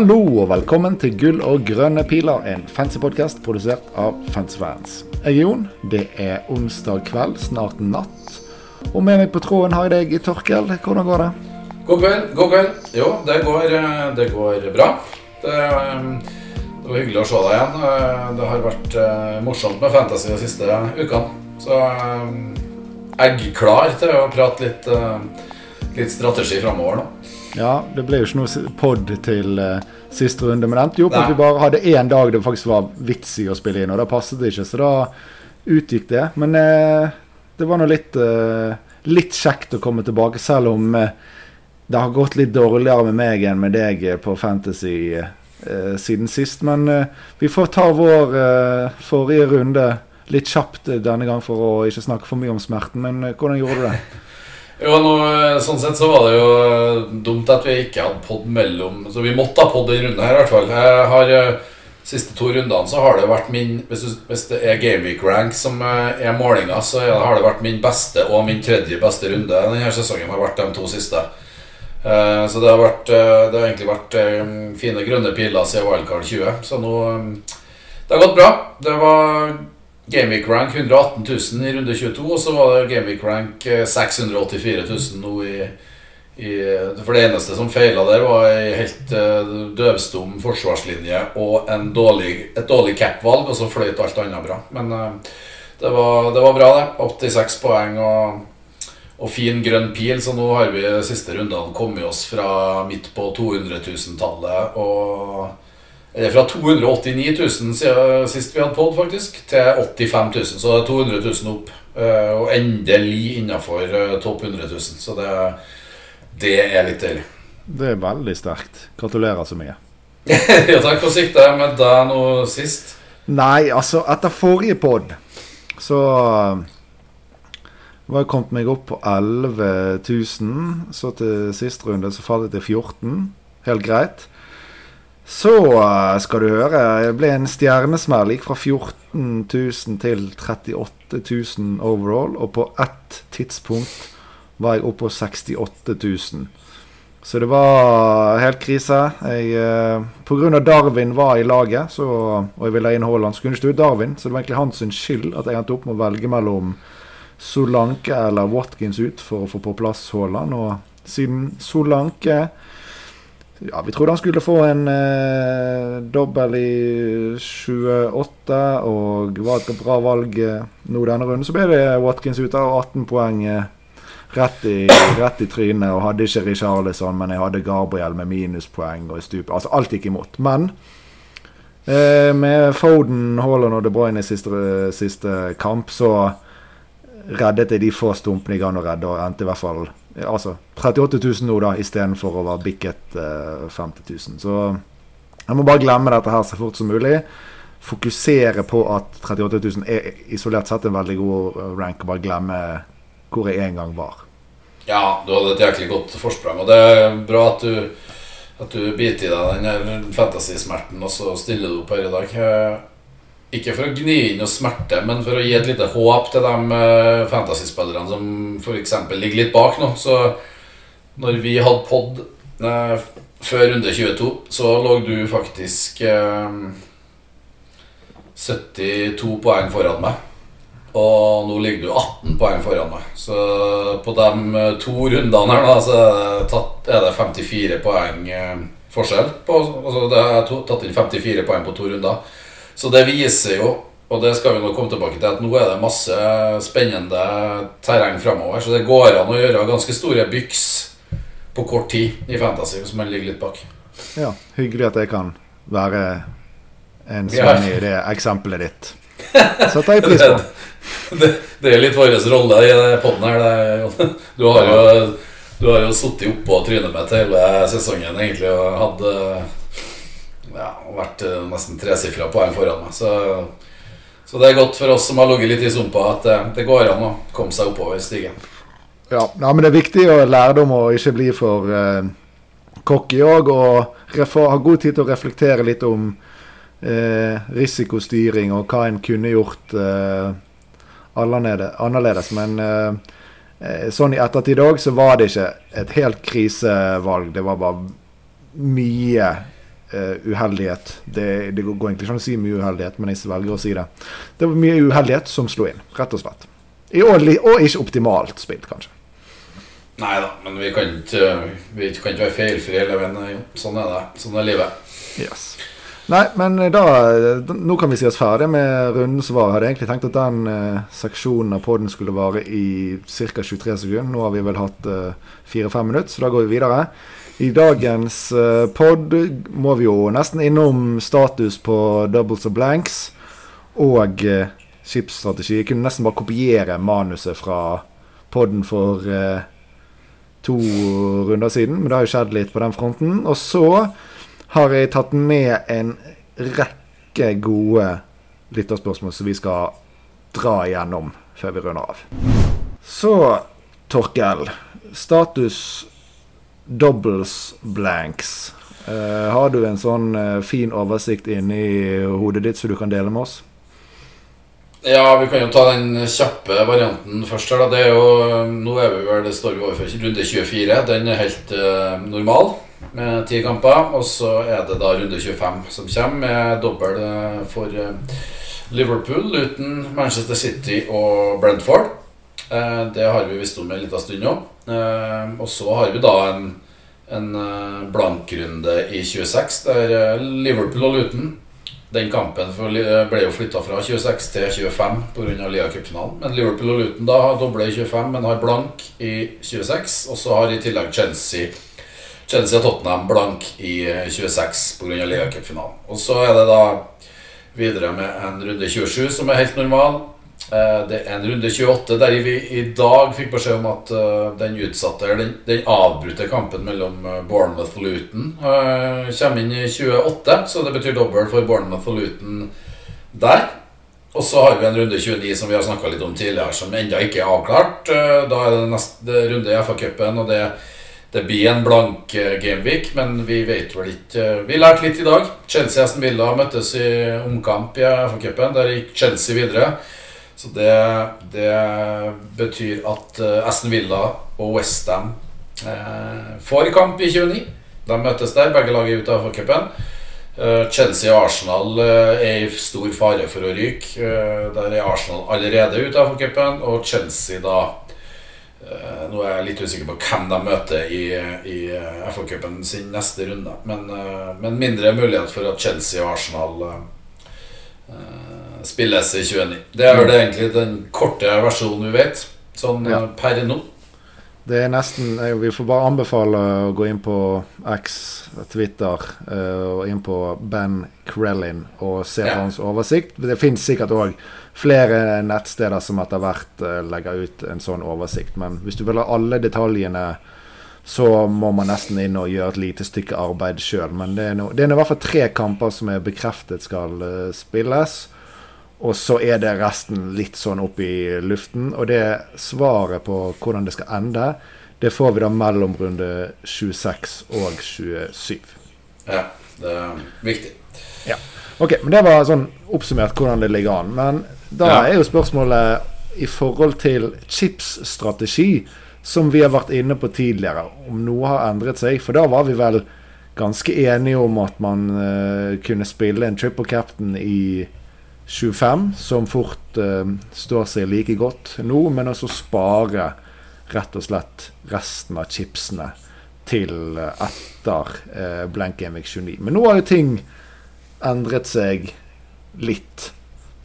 Hallo og velkommen til Gull og grønne piler, en fancy podkast produsert av Fansfans. Jeg er Jon. Det er onsdag kveld, snart natt. Og med meg på tråden har jeg deg, Torkel. Hvordan går det? God kveld. god kveld. Jo, det går, eh, det går bra. Det, eh, det, var hyggelig å se deg igjen. Eh, det har vært morsomt med Fantasy de siste ukene. Så jeg er klar til å prate litt, litt strategi framover nå. Ja, det ble jo ikke noe pod til uh, siste runde, men det endte jo opp at vi bare hadde én dag det faktisk var vits i å spille inn, og da passet det ikke, så da utgikk det. Men uh, det var nå litt, uh, litt kjekt å komme tilbake, selv om det har gått litt dårligere med meg enn med deg på Fantasy siden sist. Men vi får ta vår forrige runde litt kjapt denne gang for å ikke snakke for mye om smerten. Men hvordan gjorde du det? Jo, nå, sånn sett så var det jo eh, dumt at vi ikke hadde pod mellom Så vi måtte ha pod i runden her, i hvert fall. Jeg har eh, siste to rundene så har det vært min Hvis, hvis det er Gameweek rank som eh, er målinga, så har det vært min beste og min tredje beste runde denne sesongen. har vært de to siste. Så det har, vært, det har egentlig vært fine grønne piler siden Wildcard 20. Så nå Det har gått bra. Det var Gameweek rank 118 000 i runde 22, og så var det Gameweek rank 684 000 nå i, i For det eneste som feila der, var ei helt uh, døvstum forsvarslinje og dårlig, et dårlig cap-valg, og så fløyt alt annet bra. Men uh, det, var, det, var, bra, det. 86 poeng og, og fin grønn pil, så nå har vi siste rundene kommet oss fra midt på 200 000-tallet og eller fra 289 000 siden sist vi hadde pod, faktisk, til 85 000. Så det er 200 000 opp. Eh, og endelig innafor eh, topp 100 000. Så det, det er litt deilig. Det er veldig sterkt. Gratulerer så mye. ja, takk. for siktet det med deg nå sist? Nei, altså, etter forrige pod så var jeg kommet meg opp på 11 000. Så til sist runde så falt jeg til 14. Helt greit. Så eh, skal du høre. Jeg ble en stjernesmell. Gikk fra 14 000 til 38 000 overall. Og på ett tidspunkt var jeg oppe på 68 000. Så det var helt krise. Jeg, grunn av Darwin var i laget, så, og jeg ville inn Haaland, så kunne ikke stå Darwin. Så det var egentlig hans skyld at jeg endte opp med å velge mellom Solanke eller Watkins ut for å få på plass Haaland. Og siden Solanke ja, vi trodde han skulle få en eh, dobbel i 28 og var et bra valg eh, nå denne runden. Så ble det Watkins ute av 18 poeng eh, rett, i, rett, i, trynet. Og hadde ikke Richarlison, men jeg hadde Gabriel med minuspoeng og i. Altså alt gikk imot. Men eh, med Foden, Haaland og De Bruyne i siste, siste kamp, så reddet jeg de få stumpene jeg kan å redde, og endte i hvert fall Altså 38 000 nå, da, istedenfor å være bikket eh, 50 000. Så jeg må bare glemme dette her så fort som mulig. Fokusere på at 38 000 er isolert sett en veldig god eh, rank, og bare glemme hvor jeg en gang var. Ja, du hadde et jæklig godt forsprang, og det er bra at du, at du biter i deg den fantasy-smerten, og så stiller du opp her i dag. Ikke for å gni inn noe smerte, men for å gi et lite håp til de uh, fantasyspillerne som f.eks. ligger litt bak nå. Så når vi hadde pod uh, før runde 22, så lå du faktisk uh, eh, 72 poeng foran meg. Og nå ligger du 18 poeng foran meg. Så på de to rundene her da, så er det 54 poeng forskjell. På, altså det er tatt inn 54 poeng på to runder. Så det viser jo, og det skal vi nå komme tilbake til, at nå er det masse spennende terreng framover. Så det går an å gjøre ganske store byks på kort tid i Fantasy hvis man ligger litt bak. Ja, hyggelig at jeg kan være en svenn i det eksempelet ditt. Setter jeg pris på. det, det, er litt vår rolle i poden her. Du har jo, du har jo sittet oppå trynet mitt hele sesongen egentlig og hadde ja, vært uh, nesten tresifra poeng foran meg. Så, så, det er godt for oss som har ligget litt i sumpa, at uh, det går an å komme seg oppover stigen. Ja, ja, men det er viktig å lærdom å ikke bli for eh, cocky òg. Og ha god tid til å reflektere litt om eh, risikostyring og hva en kunne gjort uh, annerledes. Men sånn i ettertid òg, så var det ikke et helt krisevalg. Det var bare mye uheldighet. Det, det, går egentlig ikke an å si mye uheldighet, men jeg velger å si det. Det var mye uheldighet som slo inn, rett og slett. I år, og ikke optimalt spilt, kanskje. Nei da, men vi kan ikke, vi kan ikke være feilfrie hele veien. Sånn er det. Sånn er livet. Yes. Nei, men da, nå kan vi si oss ferdig med runden som var. Jeg hadde egentlig tenkt at den eh, seksjonen av poden skulle vare i ca. 23 sekunder. Nå har vi vel hatt eh, 4-5 minutter, så da går vi videre. I dagens eh, pod må vi jo nesten innom status på doubles og blanks og eh, skipsstrategi. Jeg kunne nesten bare kopiere manuset fra poden for eh, to runder siden, men det har jo skjedd litt på den fronten. Og så har jeg tatt med en rekke gode lytterspørsmål som vi skal dra igjennom før vi runder av. Så, Torkel. Status doubles blanks. Uh, har du en sånn uh, fin oversikt inni hodet ditt som du kan dele med oss? Ja, vi kan jo ta den kjappe varianten først. her da. Det er jo, Nå er vi vel, det står vi overfor runde 24. Den er helt uh, normal med ti kamper. Og så er det da runde 25 som kommer, med dobbel eh, for eh, Liverpool uten Manchester City og Brentford. Eh, det har vi visst om en liten stund nå. Og så har vi da en, en blankrunde i 26, der Liverpool og Luton den kampen ble jo flytta fra 26 til 25 pga. Lia-cupfinalen. Men Liverpool og Luton da har doble i 25, men har blank i 26. Og så har i tillegg Chelsea Chelsea og Tottenham blank i 26 pga. ligacupfinalen. Og så er det da videre med en runde 27 som er helt normal. Eh, det er en runde 28 der vi i dag fikk beskjed om at eh, den utsatte den, den avbrutte kampen mellom eh, Bournemouth og Luton kommer inn i 28. Så det betyr dobbel for Bournemouth og Luton der. Og så har vi en runde 29 som vi har snakka litt om tidligere, som ennå ikke er avklart. Da er det neste runde i FA-cupen, og det er det blir en blank uh, gameweek, men vi vet vel ikke uh, Vi lærte litt i dag. Chelsea Aston Villa møttes i omkamp i FA-cupen. Der gikk Chelsea videre. Så det, det betyr at uh, Aston Villa og Westham eh, får kamp i 29. De møtes der. Begge lag er ute av FA-cupen. Chelsea og Arsenal er i stor fare for å ryke. Der er Arsenal allerede ute av FA-cupen, og Chelsea da Eh, nå er jeg litt usikker på hvem de møter i, i eh, FA-cupen sin neste runde. Men, eh, men, mindre mulighet for at Chelsea og Arsenal uh, spilles i 29. Det er vel egentlig den korte versjonen vi vet, sånn ja. per nå. Det er nesten Vi får bare anbefale å gå inn på X, Twitter, og inn på Ben Krellin og se ja. hans oversikt. Det fins sikkert òg flere nettsteder som etter hvert uh, legger ut en sånn oversikt. Men hvis du vil ha alle detaljene, så må man nesten inn og gjøre et lite stykke arbeid sjøl. Men det er, no, det er i hvert fall tre kamper som er bekreftet skal uh, spilles. Og så er det resten litt sånn opp i luften. Og det svaret på hvordan det skal ende, det får vi da mellom runde 26 og 27. Ja, det er viktig. Ja. Ok, men Det var sånn oppsummert hvordan det ligger an. Men da ja. er jo spørsmålet i forhold til chipsstrategi, som vi har vært inne på tidligere, om noe har endret seg. For da var vi vel ganske enige om at man uh, kunne spille en triple captain i 25, som fort uh, står seg like godt nå, men også spare rett og slett resten av chipsene til uh, etter uh, Blank Gaming 29. Men nå har jo ting endret seg litt.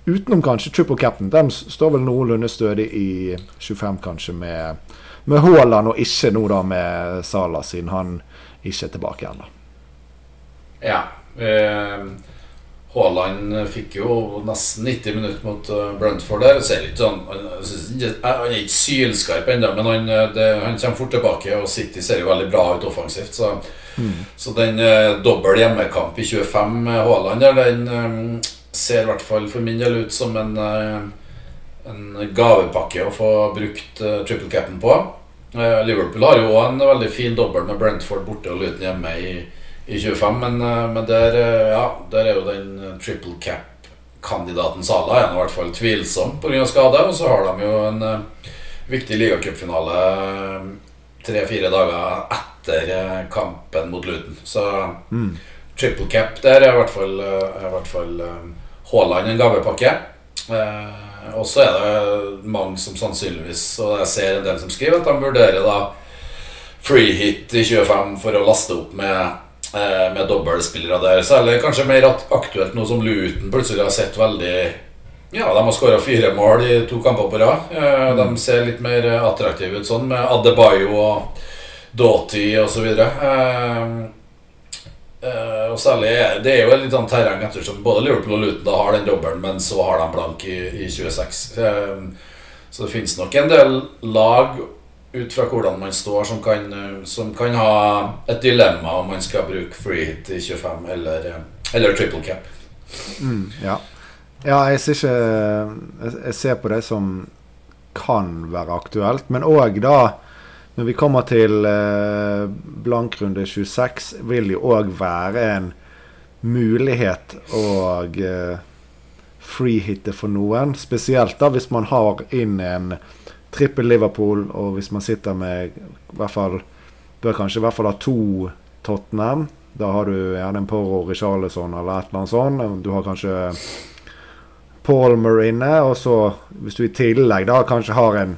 Utenom kanskje Triple cap'n. De står vel noenlunde stødig i 25, kanskje, med, med Haaland, og ikke nå da med Sala, siden han ikke er tilbake ennå. Ja. Eh, Haaland fikk jo nesten 90 minutter mot uh, Brentford der. Ser ikke sånn, han er ikke sylskarp ennå, men han, eh, det, han, kommer fort tilbake. Og City ser jo veldig bra ut offensivt. Så, mm. så den eh, dobbel hjemmekamp i 25 med Haaland der, den um, ser i hvert fall for min del ut som en, eh, en gavepakke å få brukt triple triple capen på. Uh, Liverpool har jo en veldig fin dobbel med Brentford borte og Luton hjemme i, i 25, men, men der, ja, der, er jo den triple cap-kandidaten Sala er i hvert fall tvilsom pga. skade. Og så har de jo en viktig ligacupfinale tre-fire dager etter kampen mot Luton. Så mm. triple cap der er i hvert fall, er i hvert fall Haaland en gavepakke. Eh, og så er det mange som sannsynligvis, og jeg ser en del som skriver, at de vurderer da free hit i 25 for å laste opp med Eh, med dobbeltspillere der. Særlig kanskje mer aktuelt nå som Luton plutselig har sett veldig Ja, de har skåra fire mål i to kamper på rad. Eh, de mm. ser litt mer attraktive ut sånn, med Adebayo og Doughty osv. Eh, og særlig Det er jo litt sånn terreng ettersom både Liverpool og Luton da har den dobbelen, men så har de blank i, i 26. Så det finnes nok en del lag ut fra hvordan man står, som kan, som kan, ha et dilemma om man skal bruke free hit i 25 eller, eller triple cap. Mm, ja. ja. jeg ser ikke Jeg ser på det som kan være aktuelt, men òg da når vi kommer til eh, blankrunde 26, vil jo òg være en mulighet å eh, freehitte for noen. Spesielt da hvis man har inn en trippel Liverpool, og hvis man sitter med i hvert fall Bør kanskje i hvert fall ha to Tottenham. Da har du gjerne en Porro Richarlison eller et eller annet sånt. Du har kanskje Palmer inne, og så hvis du i tillegg da kanskje har en,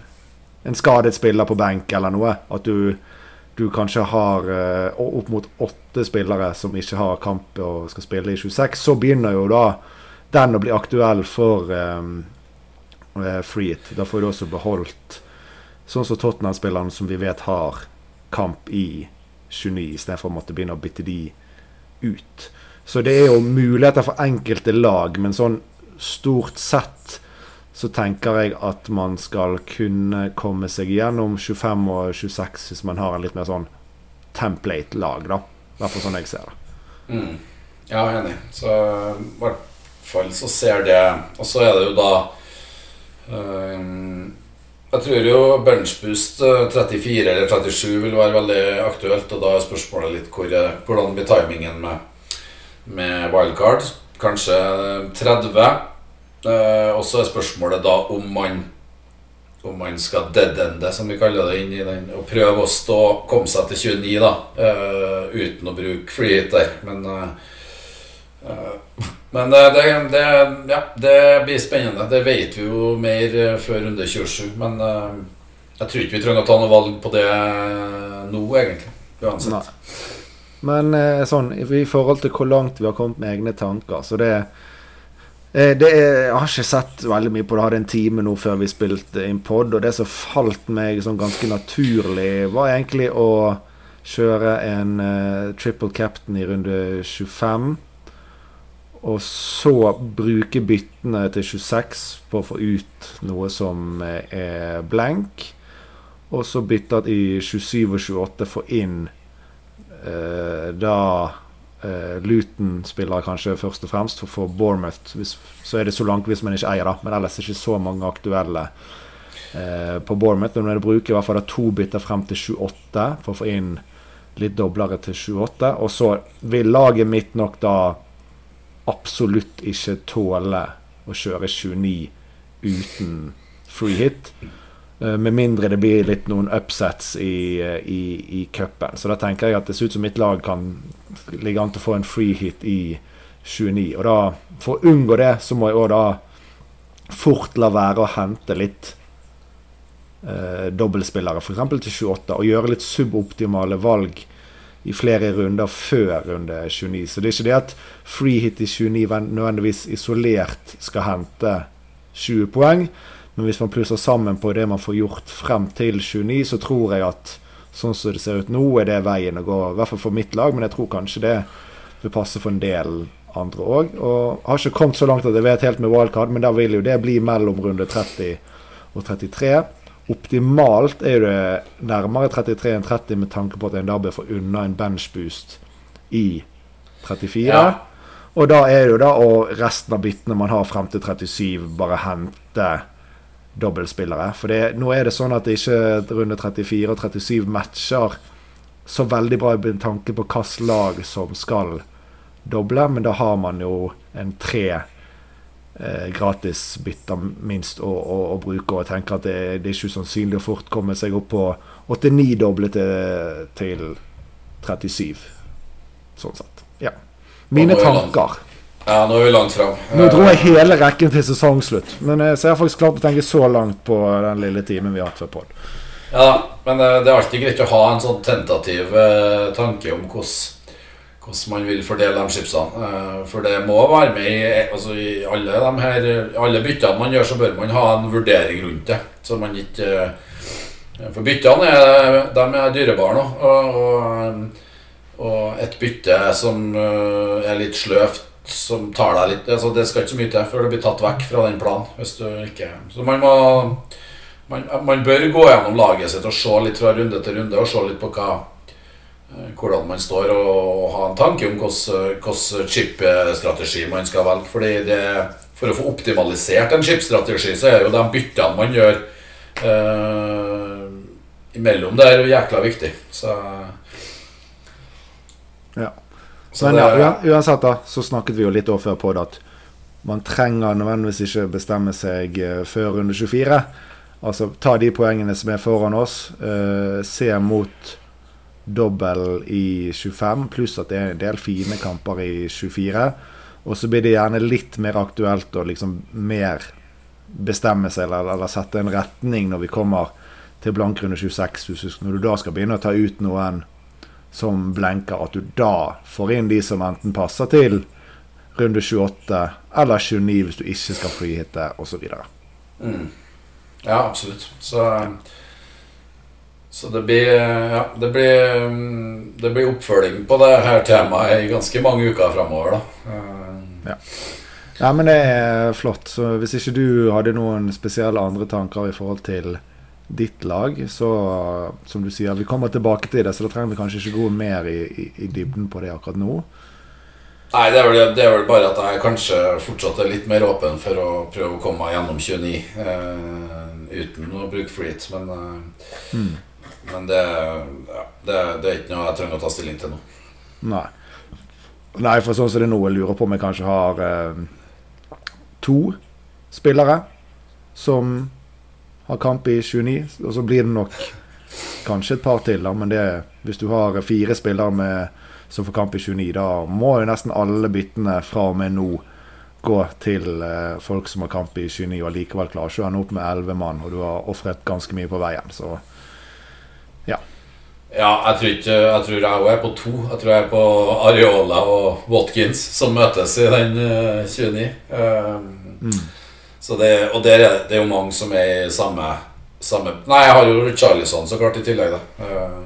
en skadet spiller på benk eller noe, at du, du kanskje har uh, opp mot åtte spillere som ikke har kamp og skal spille i 26, så begynner jo da den å bli aktuell for um, free it. Da får du også beholdt sånn som Tottenham-spillerne som vi vet har kamp i 29, istedenfor å måtte begynne å bytte de ut. Så det er jo muligheter for enkelte lag, men sånn stort sett så tenker jeg at man skal kunne komme seg gjennom 25 og 26 hvis man har en litt mer sånn template-lag, da. I hvert fall sånn jeg ser det. Mm. Ja, enig. Så i hvert fall så ser det Og så er det jo da øh, jeg tror jo benchboost 34 eh, eller 37 vil være veldig aktuelt. Og da er spørsmålet litt hvor, eh, hvordan blir timingen med, med wildcard. Kanskje 30. Eh, og så er spørsmålet da om man om man skal deadende, som vi kaller det, inn i den, og prøve å stå, komme seg til 29 da, uh, uten å bruke free der. Men uh, uh, men det, det, det, ja, det, blir spennende. Det vet vi jo mer eh, før runde 27. Men jeg tror ikke vi trenger å ta noe valg på det nå, egentlig. Uansett. Nei. Men sånn, i forhold til hvor langt vi har kommet med egne tanker, så det det er, jeg har ikke sett veldig mye på det. Jeg hadde en time nå før vi spilte inn pod, og det som falt meg sånn ganske naturlig, var egentlig å kjøre en uh, triple captain i runde 25. Og så bruke byttene til 26 på å få ut noe som er blank. Og så bytte i 27 og 28 få inn uh, da eh, Luton spiller kanskje først og fremst. For, for Bournemouth hvis, så er det så langt hvis man ikke eier, da. Men ellers er det ikke så mange aktuelle eh, på Bournemouth. Men jeg bruker i hvert fall to bytter frem til 28 for å få inn litt doblere til 28. Og så vil laget mitt nok da absolutt ikke tåle å kjøre 29 uten free hit. Eh, med mindre det blir litt noen upsets i, eh, i, i cupen. Så da tenker jeg at det ser ut som mitt lag kan ligge an til å få en free hit i 29. Og da, for å unngå det, så må jeg òg da fort la være å hente litt eh, dobbeltspillere, f.eks. til 28, og gjøre litt suboptimale valg i flere runder før runde 29. Så det er ikke det at free hit i 29 nødvendigvis isolert skal hente 20 poeng. Men hvis man plusser sammen på det man får gjort frem til 29, så tror jeg at sånn som det ser ut nå, er det veien å gå. I hvert fall for mitt lag, men jeg tror kanskje det vil passe for en del andre òg. Og har ikke kommet så langt at jeg vet helt med wildcard, men da vil jo det bli mellom runde 30 og 33. Optimalt er det nærmere 33 enn 30 med tanke på at en da bør få unna en benchboost i 34. Ja. Og da er det jo da og resten av bitene man har frem til 37, bare hente dobbeltspillere. For det, nå er det sånn at det ikke runde 34 og 37 matcher så veldig bra med tanke på hvilket lag som skal doble, men da har man jo en tre eh, gratisbytter minst å, å, å, bruke. Og jeg tenker at det, det er ikke sannsynlig å fort komme seg opp på 89 doble til, til 37. Sånn sett. Ja. Mine er tanker. Ja, nå er vi langt fram. Nå dro jeg hele rekken til sesongslutt. Men eh, så jeg har faktisk klart å tenke så langt på den lille timen vi har hatt før pod. Ja, men eh, det er alltid greit å ha en sånn tentativ eh, tanke om hvordan man vil fordele de chipsene. Eh, For det må være med i, altså i alle de her Alle byttene man gjør, så bør man ha en vurdering rundt det. Så man ikke eh, For byttene er, de er dyrebare nå. Og, og, og et bytte som eh, er litt sløvt, som tar deg litt altså Det skal ikke så mye til før det blir tatt vekk fra den planen. Hvis du ikke Så man må man, man bør gå gjennom laget sitt og se litt fra runde til runde og se litt på hva eh, hvordan man står og, og ha en tanke om hvordan chip-strategi man skal velge. Fordi det, For å få optimalisert en chip-strategi, så er jo de byttene man gjør eh, imellom der, jækla viktig. Så, Ja. Så Men ja, uansett, da, så snakket vi jo litt også før på det at man trenger nødvendigvis ikke bestemme seg eh, før runde 24. Altså ta de poengene som er foran oss, uh, se mot dobbel i 25, pluss at det er en del fine kamper i 24. Og så blir det gjerne litt mer aktuelt å liksom mer bestemme seg eller, eller sette en retning når vi kommer til blankrunde 26. Hvis du- Når du da skal begynne å ta ut noen som blenker, at du da får inn de som enten passer til runde 28 eller 29 hvis du ikke skal freehitte osv. Mm. Ja, absolutt. Så, så det blir Ja, det blir, mm, det blir oppfølging på det her temaet i ganske mange uker framover, da. Ja. Ja, men det er flott. Så hvis ikke du hadde noen spesielle andre tanker i forhold til ditt lag, så som du sier, vi kommer tilbake til det, så da trenger vi kanskje ikke gå mer i, i, i dybden på det akkurat nå. Nei, det er, vel, det er vel bare at jeg kanskje fortsatt er litt mer åpen for å prøve å komme meg gjennom 29 eh, uten å bruke freehit. Men, eh, Mm. men det, ja, det, det er ikke noe jeg trenger å ta stilling til nå. Nei. Nei, for sånn som det er nå, jeg lurer på om jeg kanskje har eh, to spillere som har kamp i 29, og så blir det nok kanskje et par til, da, men det, hvis du har fire spillere med, som får kamp i 29, da må jo nesten alle byttene fra og med nå gå til eh, folk som har kamp i 29, og likevel klarer ikke å ende opp med 11 mann, og du har ofret ganske mye på veien, så Ja, Ja, jeg tror ikke Jeg tror jeg òg er på to. Jeg tror jeg er på Areola og Watkins som møtes i den eh, 29. Um, så det, og der er det er jo mange som er i samme, samme Nei, jeg har jo Charlison så klart i tillegg, da. Um,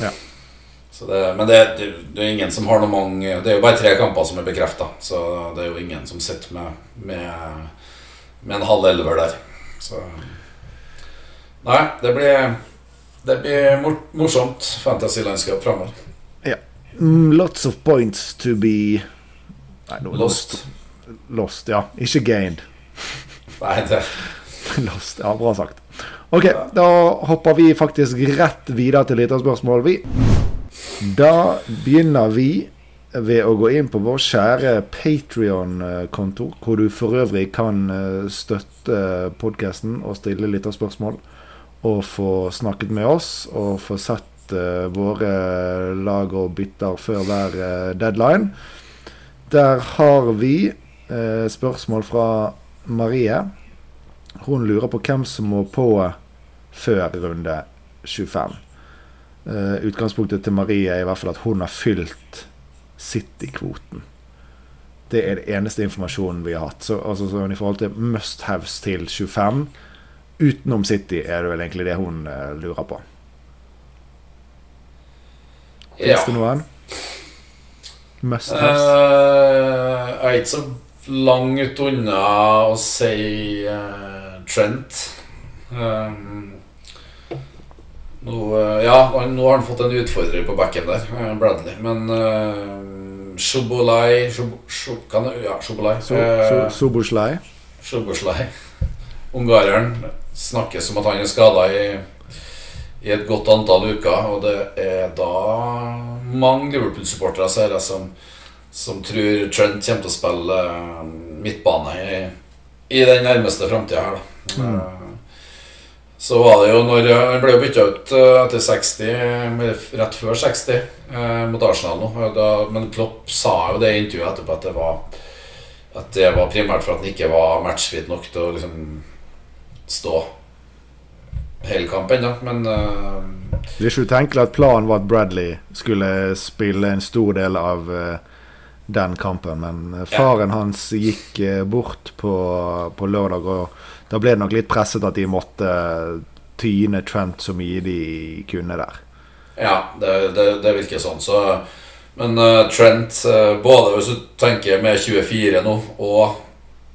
Ja. Så det, men det, det, er ingen som har noe mange Det er jo bare tre kamper som er bekrefta, så det er jo ingen som sitter med, med, med en halv elver der. Så Nei, det blir det blir mor morsomt fantasy-landskap framover. Ja. Lots of points to be Nei, nå- Lost. Lost, ja. Ikke gained. Nei, det Lost, ja, bra sagt. Ok, da hopper vi faktisk rett videre til lytterspørsmål, vi. Da begynner vi ved å gå inn på vår kjære Patrion-konto, hvor du for øvrig kan eh, støtte podkasten og stille lytterspørsmål, og få snakket med oss, og få sett uh, våre lag og bytter før hver uh, deadline. Der har vi uh, spørsmål fra Marie. Hun lurer på hvem som må på før runde 25. Eh, utgangspunktet til Marie er i hvert fall at hun har fylt City-kvoten. Det er den eneste informasjonen vi har hatt. Så, altså, så I forhold til must-haves til 25, utenom City, er det vel egentlig det hun uh, lurer på. Ja. Fins det noen? Must-haves? Uh, jeg er ikke så langt unna å si uh, Trent. Um, nå, eh, ja, nå har han fått en utfordrer på bekken der, eh, Bradley. Men uh, Shubolai Shub, Shub, Ja, Shubolai. So, so, Ungareren snakkes om at han er skada i, i et godt antall uker. Og det er da mange Liverpool-supportere ser jeg som, tror Trent kommer til å spille eh, midtbane i, i den nærmeste framtida her. Da. Mm. så var det jo når Han ble jo bytta ut eh, etter 60, rett før 60, eh, mot Arsenal nå. Da, men Klopp sa jo det i intervjuet etterpå at det var At det var primært for at han ikke var matchfit nok til å liksom stå hele kampen. Da. Men eh, Det er ikke utenkelig at planen var at Bradley skulle spille en stor del av eh, den kampen, men eh, faren hans gikk eh, bort på, på lørdag, og da ble det nok litt presset at de måtte tyne Trent så mye de kunne der. Ja, det, det, det virker sånn. Så, men uh, Trent, uh, både hvis du tenker med 24 nå og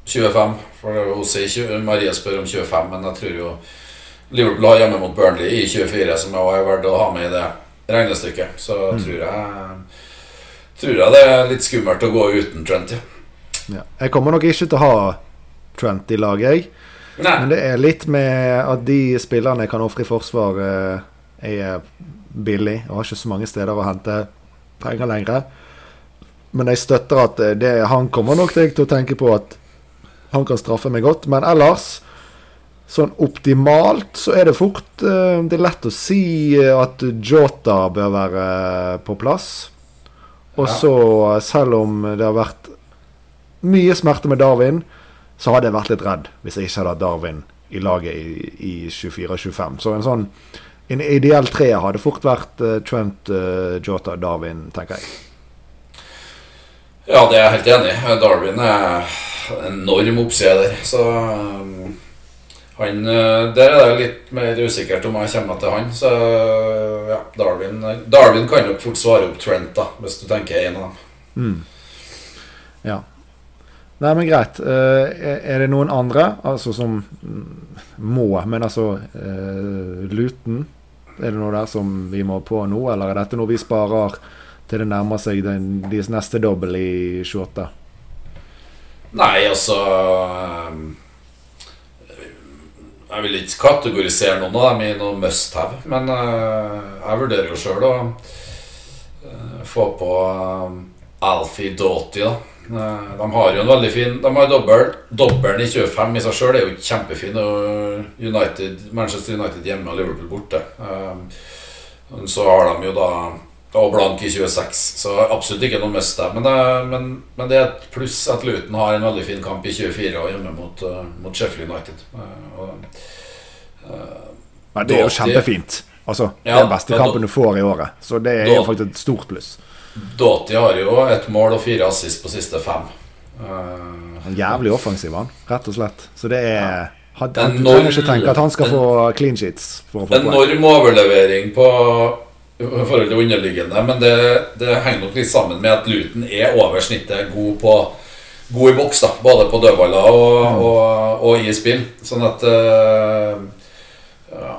25 For hun sier Marie spør om 25, men jeg tror jo Liverpool har hjemme mot Burnley i 24, som jeg er verdt å ha med i det regnestykket. Så tror jeg Tror jeg det er litt skummelt å gå uten Trent, ja. Ja. Jeg kommer nok ikke til å ha Trent i laget, jeg. Nei. Men det er litt med at de spillerne jeg kan ofre i forsvar, eh, er billig og har ikke så mange steder å hente penger lenger. Men jeg støtter at eh, det, han kommer nok til å tenke på at han kan straffe meg godt. Men ellers, sånn optimalt, så er det fort eh, Det er lett å si at Jota bør være på plass. Og så, selv om det har vært mye smerte med Darwin, så hadde jeg vært litt redd hvis jeg ikke hadde hatt Darwin i laget i, i 24-25. Så en sånn en ideell tre hadde fort vært uh, Trent, uh, Jota, Darwin, tenker jeg. Ja, det er jeg helt enig i. Darwin er enorm oppsider. Så um, han uh, Der er det litt mer usikkert om jeg kommer til han. Så ja, Darwin Darwin kan nok fort svare opp Trent, da, hvis du tenker en av dem. Ja. Nei, men greit. Eh, er- det noen andre altså som mm, må Men altså eh, Luton, er det noe der som vi må på nå, eller er dette noe vi sparer til det nærmer seg den, deres neste dobbel i 28? Nei, altså Jeg vil ikke kategorisere noen av dem i noe must have, men uh, jeg vurderer jo sjøl å uh, få på um, Alfie Doughty, da. De har jo en veldig fin De har dobbel. Dobbelen i 25 i seg sjøl er jo kjempefin. United, Manchester United hjemme og Liverpool borte. Så har de jo da og blank i 26, så absolutt ikke noe must der. Men, men, men det er et pluss at Luton har en veldig fin kamp i 24 og hjemme mot, uh, mot Sheffield United. Uh, og, Ja, det er jo kjempefint. Altså, Ja, den beste kampen du får i året. Så det er jo faktisk et stort pluss. Doty har jo et mål og fire assist på siste fem. Uh, En jævlig offensiv, han. Rett og slett. Så det er ja. han, Du trenger ikke tenke at han skal få clean sheets for å få enorm overlevering på forhold til underliggende, men det, det henger nok litt sammen med at Luton er over snittet god på God i boks, da, både på dødballer og, og, og i spill. Sånn at uh,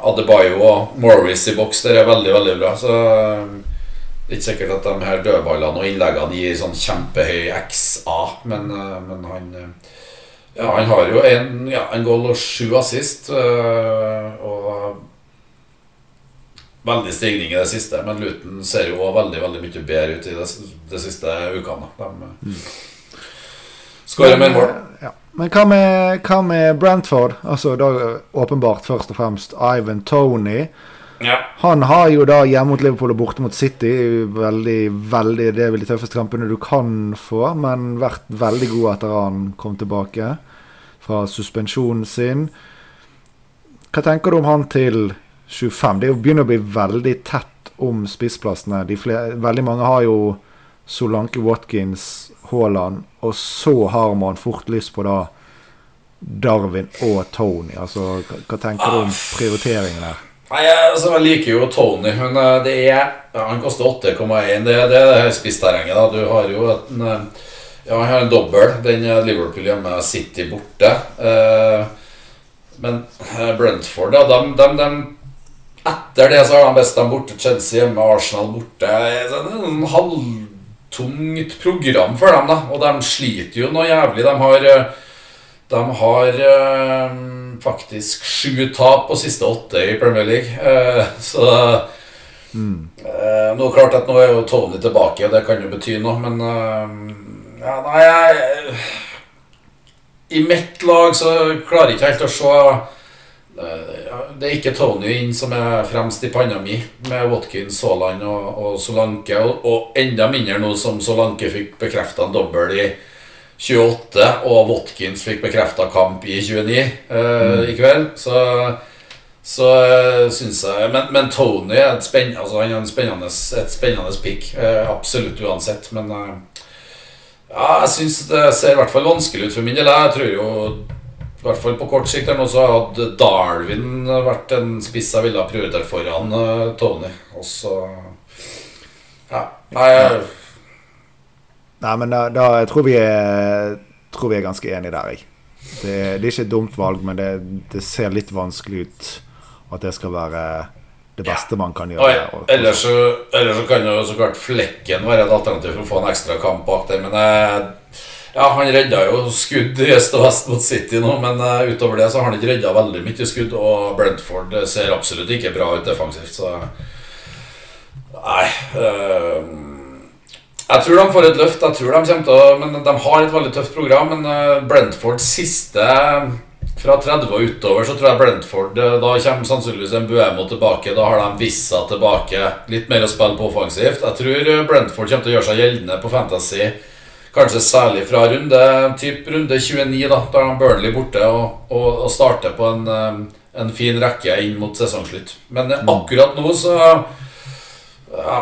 Adebayo og Morris i boks der er veldig, veldig bra. Så eh, det er ikke sikkert at de her dødballene og innleggene gir sånn kjempehøy XA, men, eh, men han eh, Ja, han har jo en, ja, en goal og sju assist. eh, og veldig stigning i det siste, men Luton ser jo òg veldig veldig mye bedre ut i det, de siste ukene. De mm. skårer mer mål. Ja. Men hva med, hva med Brentford? Altså da åpenbart først og fremst Ivan Tony. Ja. Han har jo da hjemme mot Liverpool og borte mot City. Veldig, veldig, Det er vel de tøffeste kampene du kan få, men vært veldig god etter han kom tilbake fra suspensjonen sin. Hva tenker du om han til 25? Det er begynner å bli veldig tett om spissplassene. De flere, veldig mange har jo Solanke Watkins, Haaland, og så har man fort lyst på da Darwin og Tony. Altså, hva, tenker du om prioriteringen her? Nei, altså, jeg liker jo Tony, men eh, det er Han koster 8,1. Det, det er det spissterrenget. da Du har jo en, eh, Ja, han har en dobbel. Den er Liverpool hjemme, City borte. Eh, men eh, Brentford, ja, de, de, de Etter det så har de best de borte. Chelsea hjemme, Arsenal borte. Eh, Det er en halvtungt program for dem, da. Og de sliter jo noe jævlig. De har eh, de har eh, faktisk sju tap på siste åtte i Premier League. Så så eh, Nå klart at nå er jo Tony tilbake, og det kan jo bety noe, men uh, ja, Nei, jeg I mitt lag så klarer jeg ikke helt å se Eh, Det er ikke Tony inn som er fremst i panna mi, med Watkins, Haaland og, og Solanke. Og, og enda mindre nå som Solanke fikk bekrefta en dobbel i 28, og Watkins fikk bekrefta kamp i 29 eh, i kveld. Så, så uh, syns jeg men, men Tony er et, spenn, altså, han er en spennende, et spennende pick. eh, absolutt uansett. Men eh, ja, jeg syns det ser i hvert fall vanskelig ut for min del. Jeg tror jo i hvert fall på kort sikt her nå så hadde Darwin vært en spiss jeg ville ha prioritert foran eh, Tony. Og så Ja. Nei, jeg- Nei, men da, da jeg tror vi er, tror vi er ganske enige der, jeg. Det, det er ikke et dumt valg, men det, det ser litt vanskelig ut at det skal være det beste man kan gjøre. ja. ellers, så, ellers så kan jo så klart Flekken være et alternativ for å få en ekstra kamp bak der, men jeg, ja, Han redda jo skudd i øst og vest mot City nå, men uh, utover det så har han ikke redda veldig mye skudd. Og Brentford eh, ser absolutt ikke bra ut defensivt, så Nei Uh, Jeg tror de får et løft. Jeg tror de kommer til å Men De har et veldig tøft program, men uh, Brentfords siste fra 30 og utover så tror jeg Brentford Da kommer sannsynligvis en Buemo tilbake. Da har de Vissa tilbake. Litt mer å spille på offensivt. Jeg tror Brentford kommer til å gjøre seg gjeldende på Fantasy. Kanskje særlig fra runde typ runde 29, da Da er Burnley borte og, og, og starter på en, en fin rekke inn mot sesongslutt. Men eh, akkurat nå så Ja.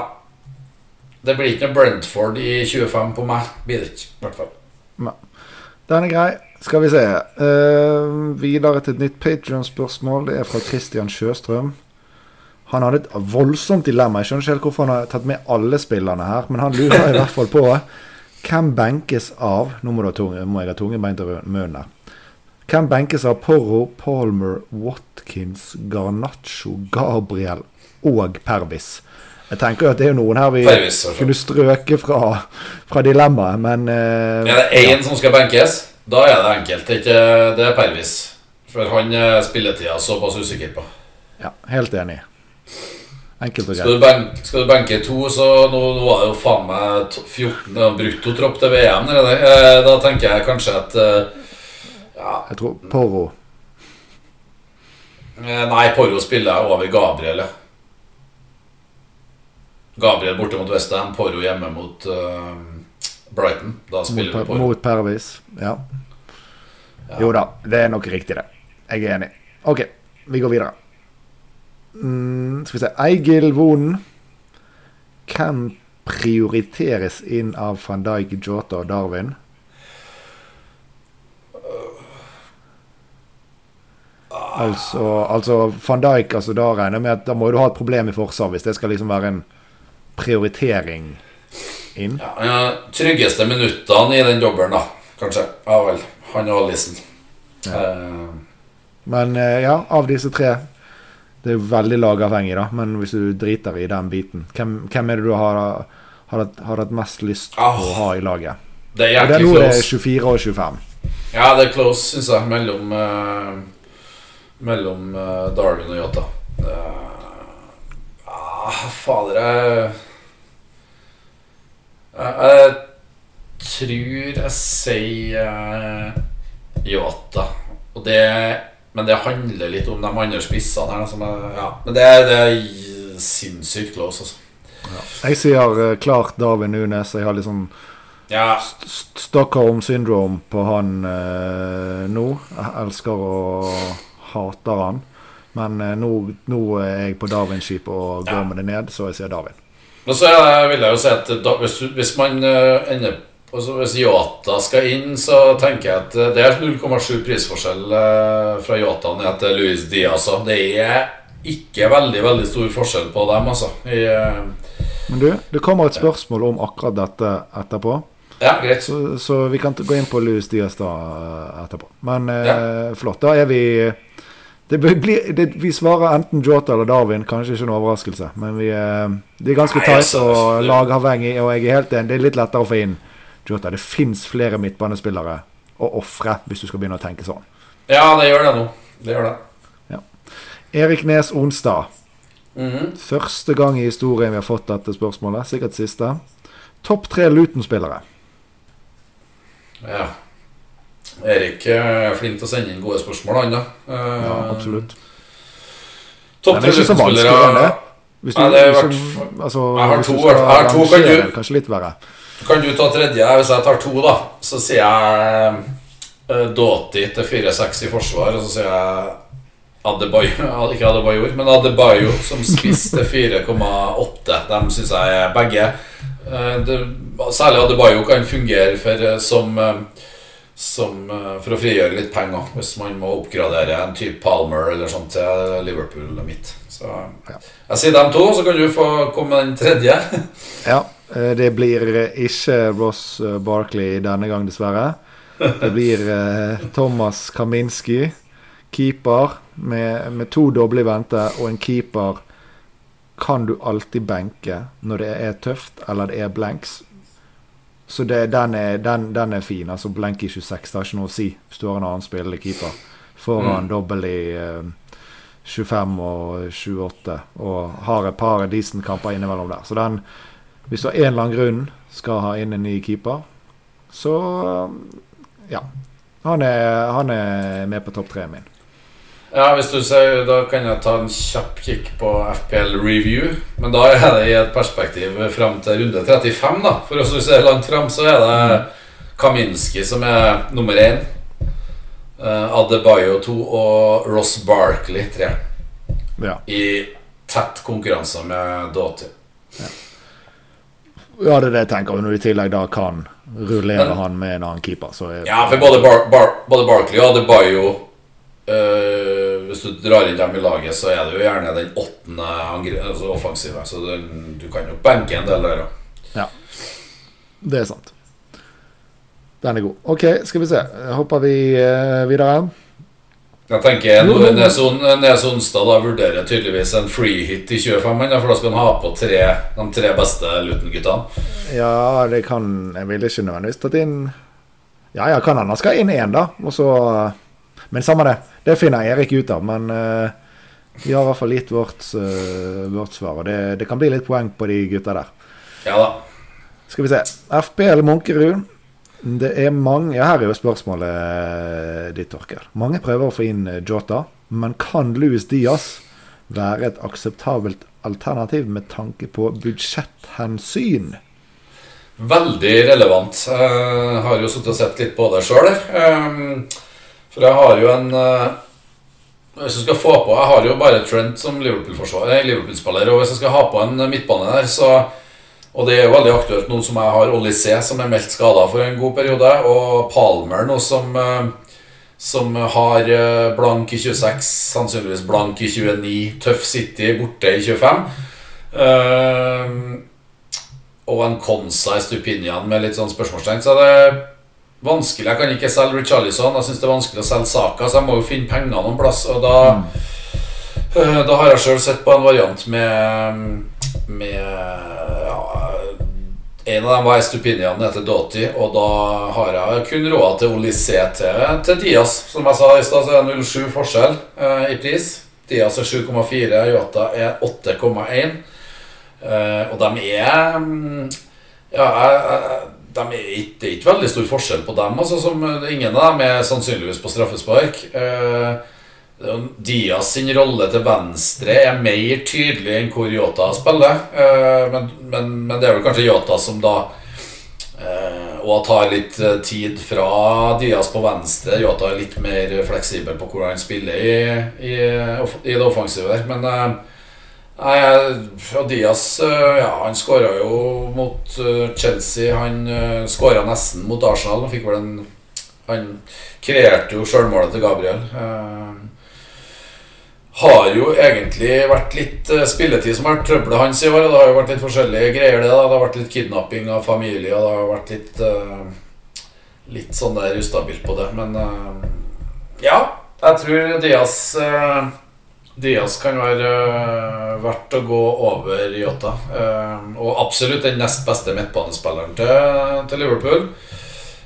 Det blir ikke noe Brentford i 25 på meg. Blir det ikke, i hvert fall. Den er grei. Skal vi se. Uh, videre til et nytt Patrion-spørsmål. Det er fra Christian Sjøstrøm. Han hadde et voldsomt dilemma. Jeg skjønner ikke helt hvorfor han har tatt med alle spillerne her, men han lurer i hvert fall på hvem benkes av Nå må, tunge, må jeg ha tungebeint i munnen. Hvem benkes av Porro, Palmer, Watkins, Garnaccio, Gabriel og Pervis? Jeg tenker jo at det er noen her vi Pervis, kunne strøke fra, fra dilemmaet, men eh, Er det én som skal benkes, da er det enkelt. Det ikke, det er Pervis. For han er spilletida såpass usikker på. Ja, helt enig. Enkelt og Skal du, benke, skal du benke to, så nå, nå var det jo faen meg 14 bruttotropp til VM. Eller? Eh, Da tenker jeg kanskje at eh, Ja, Jeg tror Porro. eh, nei, Porro spiller over Gabriel. Gabriel borte mot Westham, Porro hjemme mot uh, Brighton. Da spiller Mot, vi Porro. mot Pervis. Ja. Ja. Jo da, det er nok riktig, det. Jeg er enig. OK, vi går videre. Mm, skal vi se Eigil Vonen. Hvem prioriteres inn av van Dijk, Jota og Darwin? Altså, altså van Dijk, altså da regner jeg med at da må du ha et problem i forsvar hvis det skal liksom være en prioritering inn. Ja, ja, tryggeste minuttene i den dobbelen, da. Kanskje. Ja vel. Han og Alison. Eh, Men eh, ja, av disse tre Det er jo veldig lagavhengig, da. Men hvis du driter i den biten, hvem, hvem er det du har, har, har hatt mest lyst på å Ah. ha i laget? det er det er nå er det 24 og 25. Ja, det er close, syns jeg, mellom uh, Mellom uh, Darwin og Yota. Uh, ah, fader Jeg Jeg, tror jeg sier Yota. Og det Men det handler litt om de andre spissene her. Som er, ja. Men det, er- det er sinnssykt close, altså. Jeg sier eh, klart Darwin Nunes. Jeg har litt sånn Ja, St- St- Stockholm syndrome på han eh, nå. Jeg elsker og hater han. Men eh, nå, nå er jeg på Darwin-skipet og går Ja. med det ned, så jeg sier Darwin. Men så vil jeg jo si at da, hvis, hvis man eh, ender så Hvis Yata skal inn, så tenker jeg at eh, det er 0,7 prisforskjell eh, fra Yata ned til Luis Diaz. Det er ikke veldig veldig stor forskjell på dem, altså. I, eh, Men du, det kommer et spørsmål om akkurat dette etterpå. ja, greit. Så, så vi kan gå inn på Louis Diaz da etterpå. Men eh, flott. Da er vi det blir, det, Vi svarer enten Jota eller Darwin. Kanskje ikke noe overraskelse. Men vi, det er ganske tight å og det- lagavhengig, og jeg er helt enig. Det er litt lettere å få inn Jota. Det fins flere midtbanespillere å ofre hvis du skal begynne å tenke sånn. Ja, det gjør det nå. Det gjør det. Erik Nes Onsdag. -hmm. Første gang i historien vi har fått dette spørsmålet. Sikkert siste. Topp tre Luton-spillere. Ja. Erik er flink til å sende inn gode spørsmål, han da. Uh, Ja, absolutt. Topp det tre det. Hvis du, Nei, det er hvert du- altså, Jeg har to, skal. Jeg har to, kan du- Kanskje litt verre. Kan du ta tredje? Hvis jeg tar to, da, så sier jeg uh, Doughty til 4-6 i forsvar, og så sier jeg Adebayo, ikke Adebayor, men Adebayo som spiste 4,8. De syns jeg er begge. eh, det, særlig Adebayo kan fungere for, eh, som, eh, som eh, for å frigjøre litt penger hvis man må oppgradere en type Palmer eller sånt til Liverpool mitt. Så jeg sier dem to, så kan du få komme med den tredje. Ja, eh, det blir eh, ikke Ross eh, Barkley denne gang, dessverre. Det blir eh, Thomas Kaminski, keeper, med, med to doble i vente, og en keeper kan du alltid benke når det er tøft, eller det er blanks. Så det, den, er, den, den er fin. altså Blank i 26, det har ikke noe å si hvis du har en annen spillende keeper. Foran Mm. dobbel i eh, 25 og 28, og har et par decent kamper innimellom der. Så den, hvis du av en eller annen grunn skal ha inn en ny keeper, så ja. Han er, han er med på topp tre min. Ja, hvis du ser, Da kan jeg ta en kjapp kikk på FPL Review. Men da er det i et perspektiv fram til runde 35. da For hvis du ser langt fram, så er det Kaminski som er nummer én. Uh, Adebayo 2 og Ross Barkley 3. Ja. I tett konkurranse med Doughty. ja, det er det jeg tenker. og Når du i tillegg da kan rullere han med en annen keeper, så er Ja, for både, Bar Bar både Barkley og Adebayo øh, Hvis du drar inn dem i laget, så er det jo gjerne den åttende altså offensive. Så den, du kan jo benke en del der òg. Det er sant. Den er god. OK, skal vi se. Hopper vi eh, videre? Jeg tenker jo. Nes On- Nes Onsdag da vurderer tydeligvis en free hit i 25, men for da skal han ha på tre, de tre beste Luton-guttene. Ja, det kan Jeg ville ikke nødvendigvis tatt inn Ja, ja, kan hende Han skal inn én, da. Og så Men samme det. Det finner Erik ut av. Men uh, vi har i hvert fall gitt vårt, uh, vårt svar. Og det, det kan bli litt poeng på de gutta der. Ja da. Skal vi se. FBL Munkerud. Det er mange ja, Her er jo spørsmålet eh, ditt, Torkel. Mange prøver å få inn eh, Jota, men kan Louis Diaz være et akseptabelt alternativ med tanke på budsjetthensyn? Veldig relevant. Jeg har jo sittet og sett litt på det sjøl. For jeg har jo en eh, Hvis du skal få på Jeg har jo bare Trent som Liverpool-spiller, Liverpool-spiller. Og hvis jeg skal ha på en midtbane der, så Og det er jo veldig aktuelt nå som jeg har Olysée, som er meldt skada for en god periode, og Palmer nå som eh, som har eh, blank i 26, sannsynligvis blank i 29, Tøff City borte i 25. Uh, og en Konsa i Stupinian med litt sånn spørsmålstegn. Så det er vanskelig. Jeg kan ikke selge Richarlison. Jeg syns det er vanskelig å selge Saka, så jeg må jo finne penger noen plass. Og da, uh, da har jeg sjøl sett på en variant med, med ja, En av dem var Estupinian etter til og da har jeg kun råd til Olysé til, Diaz. Som jeg sa i stad, så er det 0,7 forskjell eh, i pris. Diaz er 7,4, Yota er 8,1. Eh, og de er mm, Ja, de er ikke, det er ikke veldig stor forskjell på dem. Altså, som, ingen av dem er sannsynligvis på straffespark. Eh, Diaz sin rolle til venstre er mer tydelig enn hvor Yota spiller. Eh, men, men, men det er vel kanskje Yota som da eh, Og tar litt eh, tid fra Diaz på venstre. Yota er litt mer fleksibel på hvor han spiller i, i, i det offensive der. Men Nei, Diaz eh, ja, han skåra jo mot Chelsea. Han skåra nesten mot Arsenal. Han fikk vel en Han kreerte jo sjølmålet til Gabriel. Har jo egentlig vært litt eh, spilletid som har vært trøbbelet hans i år. Det har jo vært litt forskjellige greier. Det da Det har vært litt kidnapping av familie, og det har vært litt uh, Litt sånn der ustabilt på det. Men uh, ja, jeg tror Diaz uh, Diaz kan være verdt å gå over Yota. Og absolutt den nest beste midtbanespilleren til, til Liverpool.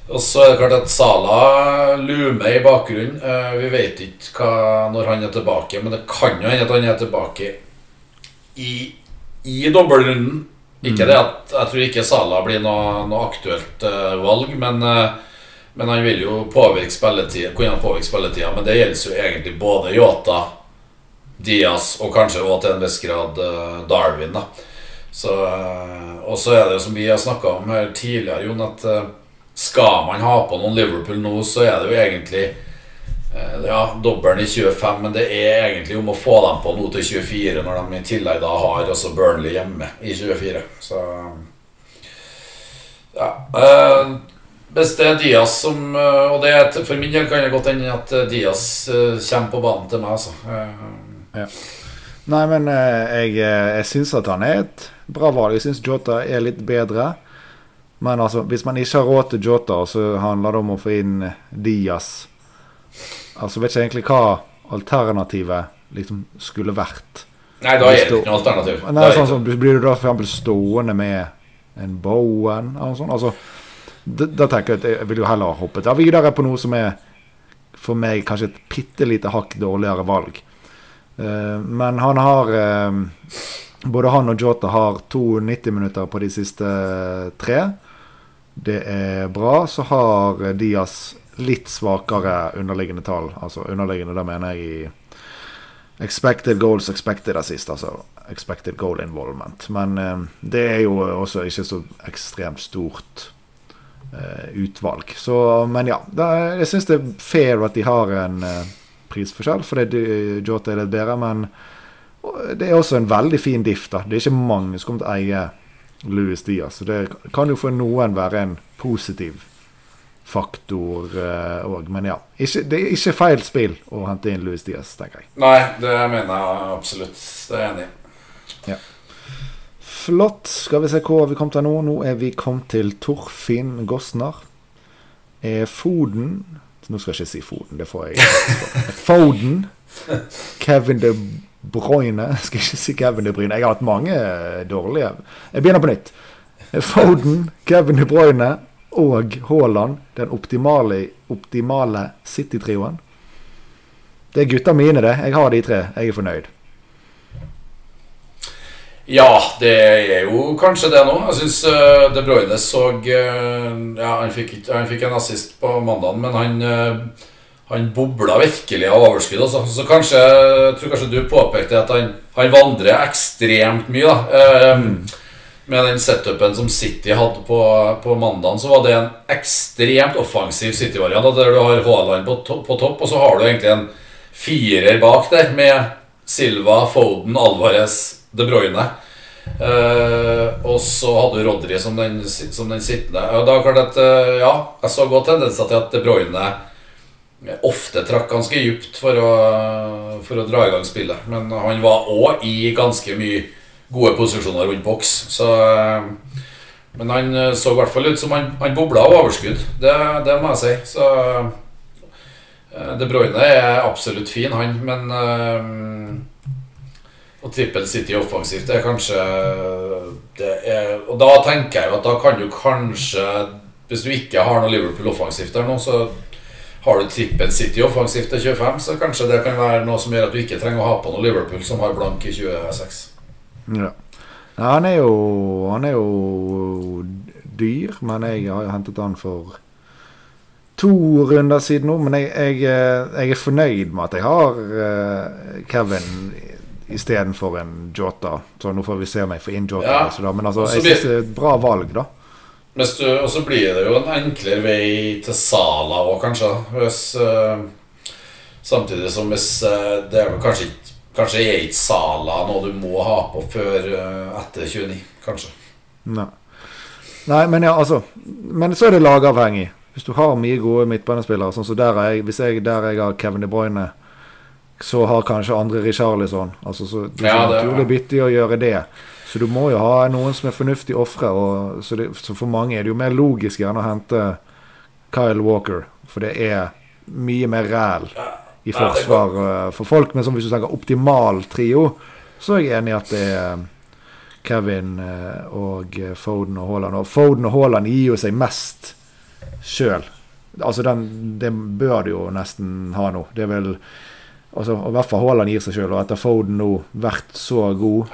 Og så er det klart at Sala lumer i bakgrunnen. Uh, vi vet ikke hva, når han er tilbake, men det kan jo hende at han er tilbake i, i dobbeltrunden. Ikke det at Jeg tror ikke Sala blir noe, noe aktuelt uh, valg, men, uh, Men han vil jo påvirke spilletida, kunne påvirke spilletida. Men det gjelder jo egentlig både Yota, Diaz og kanskje også til en viss grad uh, Darwin. da så, Og så er det jo som vi har snakka om her tidligere, Jon, at skal man ha på noen Liverpool nå, så er det jo egentlig ja, dobbelen i 25, men det er egentlig om å få dem på nå til 24, når de i tillegg da har også Burnley hjemme i 24. Så ja. Hvis det er Diaz som eh, Og det er, for min del kan det godt hende at eh, Diaz eh, kommer på banen til meg, altså. Ja. Nei, men jeg, jeg syns at han er et bra valg. Jeg syns Jota er litt bedre. Men altså, hvis man ikke har råd til Jota, så handler det om å få inn Diaz. Altså, vet ikke egentlig hva alternativet liksom skulle vært. Nei, da er det ikke noe alternativ. Nei, sånn sånn, Blir du da f.eks. stående med en Bowen? Eller sånn? Altså, da, tenker jeg at jeg vil jo heller hoppe av videre på noe som er for meg kanskje et bitte lite hakk dårligere valg. Uh, men han har uh, Både han og Jota har to 90 minutter på de siste tre. Det er bra. Så har Diaz litt svakere underliggende tall. Altså underliggende, da mener jeg i expected goals expected assist. Altså expected goal involvement. Men eh, det er jo også ikke så ekstremt stort Eh, utvalg. Så, men ja, da, jeg syns det er fair at de har en eh, prisforskjell, fordi Jota er litt bedre. Men det er også en veldig fin diff. da. Det er ikke mange som kommer til å eie Louis Diaz. Så det kan jo for noen være en positiv faktor òg. Uh, men ja, ikke, det er ikke feil spill å hente inn Louis Diaz, tenker jeg. Nei, det mener jeg absolutt. Det er jeg enig i. Ja. Flott. Skal vi se hvor vi kom til nå. Nå er vi kommet til Torfinn Gossner. Er Foden Nå skal jeg ikke si Foden, det får jeg Foden. Kevin De Bruyne. Skal ikke si Kevin De Bruyne. Jeg har hatt mange dårlige. Jeg begynner på nytt. Foden, Kevin De Bruyne og Haaland. Den optimale, optimale City-trioen. Det er gutta mine, det. Jeg har de tre. Jeg er fornøyd. Ja, det er jo kanskje det nå. Jeg syns uh, De Bruyne så uh, Ja, han fikk, han fikk, en assist på mandagen, men han han bobla virkelig av overskudd. Også. Så kanskje, jeg tror kanskje du påpekte at han, han vandrer ekstremt mye. da mm. Med den setupen som City hadde på, på mandagen, så var det en ekstremt offensiv City-variant. Der du har Haaland på, to på topp, og så har du egentlig en firer bak der med Silva, Foden, Alvarez de Bruyne. Uh, og så hadde du Rodri som den, som den sittende. Og da klart at uh, Ja, jeg så godt tendenser til at De Bruyne ofte trakk ganske djupt for å, for å dra i gang spillet. Men han var òg i ganske mye gode posisjoner rundt boks. Så uh, Men han så i hvert fall ut som han, han bobla av overskudd. Det, det, må jeg si. Så De Bruyne er absolutt fin, han, men å Trippel City offensivt er kanskje det er, Og da tenker jeg jo at da kan du kanskje Hvis du ikke har noe Liverpool offensivt der nå, så har du trippen City offensivt til 25, så kanskje det kan være noe som gjør at du ikke trenger å ha på noe Liverpool som har blank i 26. Ja. han er jo Han er jo dyr, men jeg har jo hentet han for to runder siden nå. Men jeg, jeg, jeg er fornøyd med at jeg har uh, Kevin istedenfor en Jota. Så nå får vi se om jeg får inn Jota. Ja. Altså, men altså, jeg synes det er et bra valg, da. Og så blir det jo en enklere vei til Sala òg, kanskje. Hvis, uh, samtidig som hvis uh, det er vel kanskje Kanskje er ikke Sala noe du må ha på før uh, etter 29, kanskje. Nei. Nei, men ja, altså Men så er det lagavhengig. Hvis du har mye gode midtbanespillere, sånn som der jeg, hvis jeg, der jeg har Kevin De Bruyne så har kanskje andre Richarlison. Altså, så det er ja, det, naturlig bytte å gjøre det. Så du må jo ha noen som er fornuftig ofre. Så, så, for mange er det jo mer logisk gjerne å hente Kyle Walker. For det er mye mer ræl i forsvar uh, for folk. Men som hvis du tenker optimal trio, så er jeg enig i at det er Kevin uh, og Foden og Haaland. Og Foden og Haaland gir jo seg mest sjøl. Altså den, den bør du jo nesten ha nå. Det er vel altså, og I hvert fall Haaland gir seg sjøl, og etter Foden nå vært så god.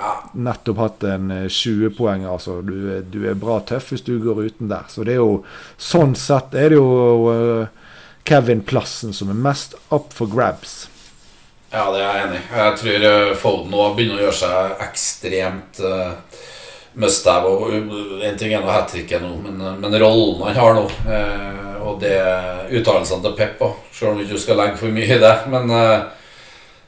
Nettopp hatt en eh, 20-poeng. Altså, du, du er bra tøff hvis du går uten der. Så det er jo Sånn sett er det jo eh, Kevin Plassen som er mest up for grabs. Ja, det er jeg enig i. Jeg tror eh, Foden nå begynner å gjøre seg ekstremt uh, uh, En ting er nå hat tricket nå, men, uh, men rollen han har nå, uh, og det uttalelsene til Pep òg, selv om du ikke skal legge for mye i det. Men eh,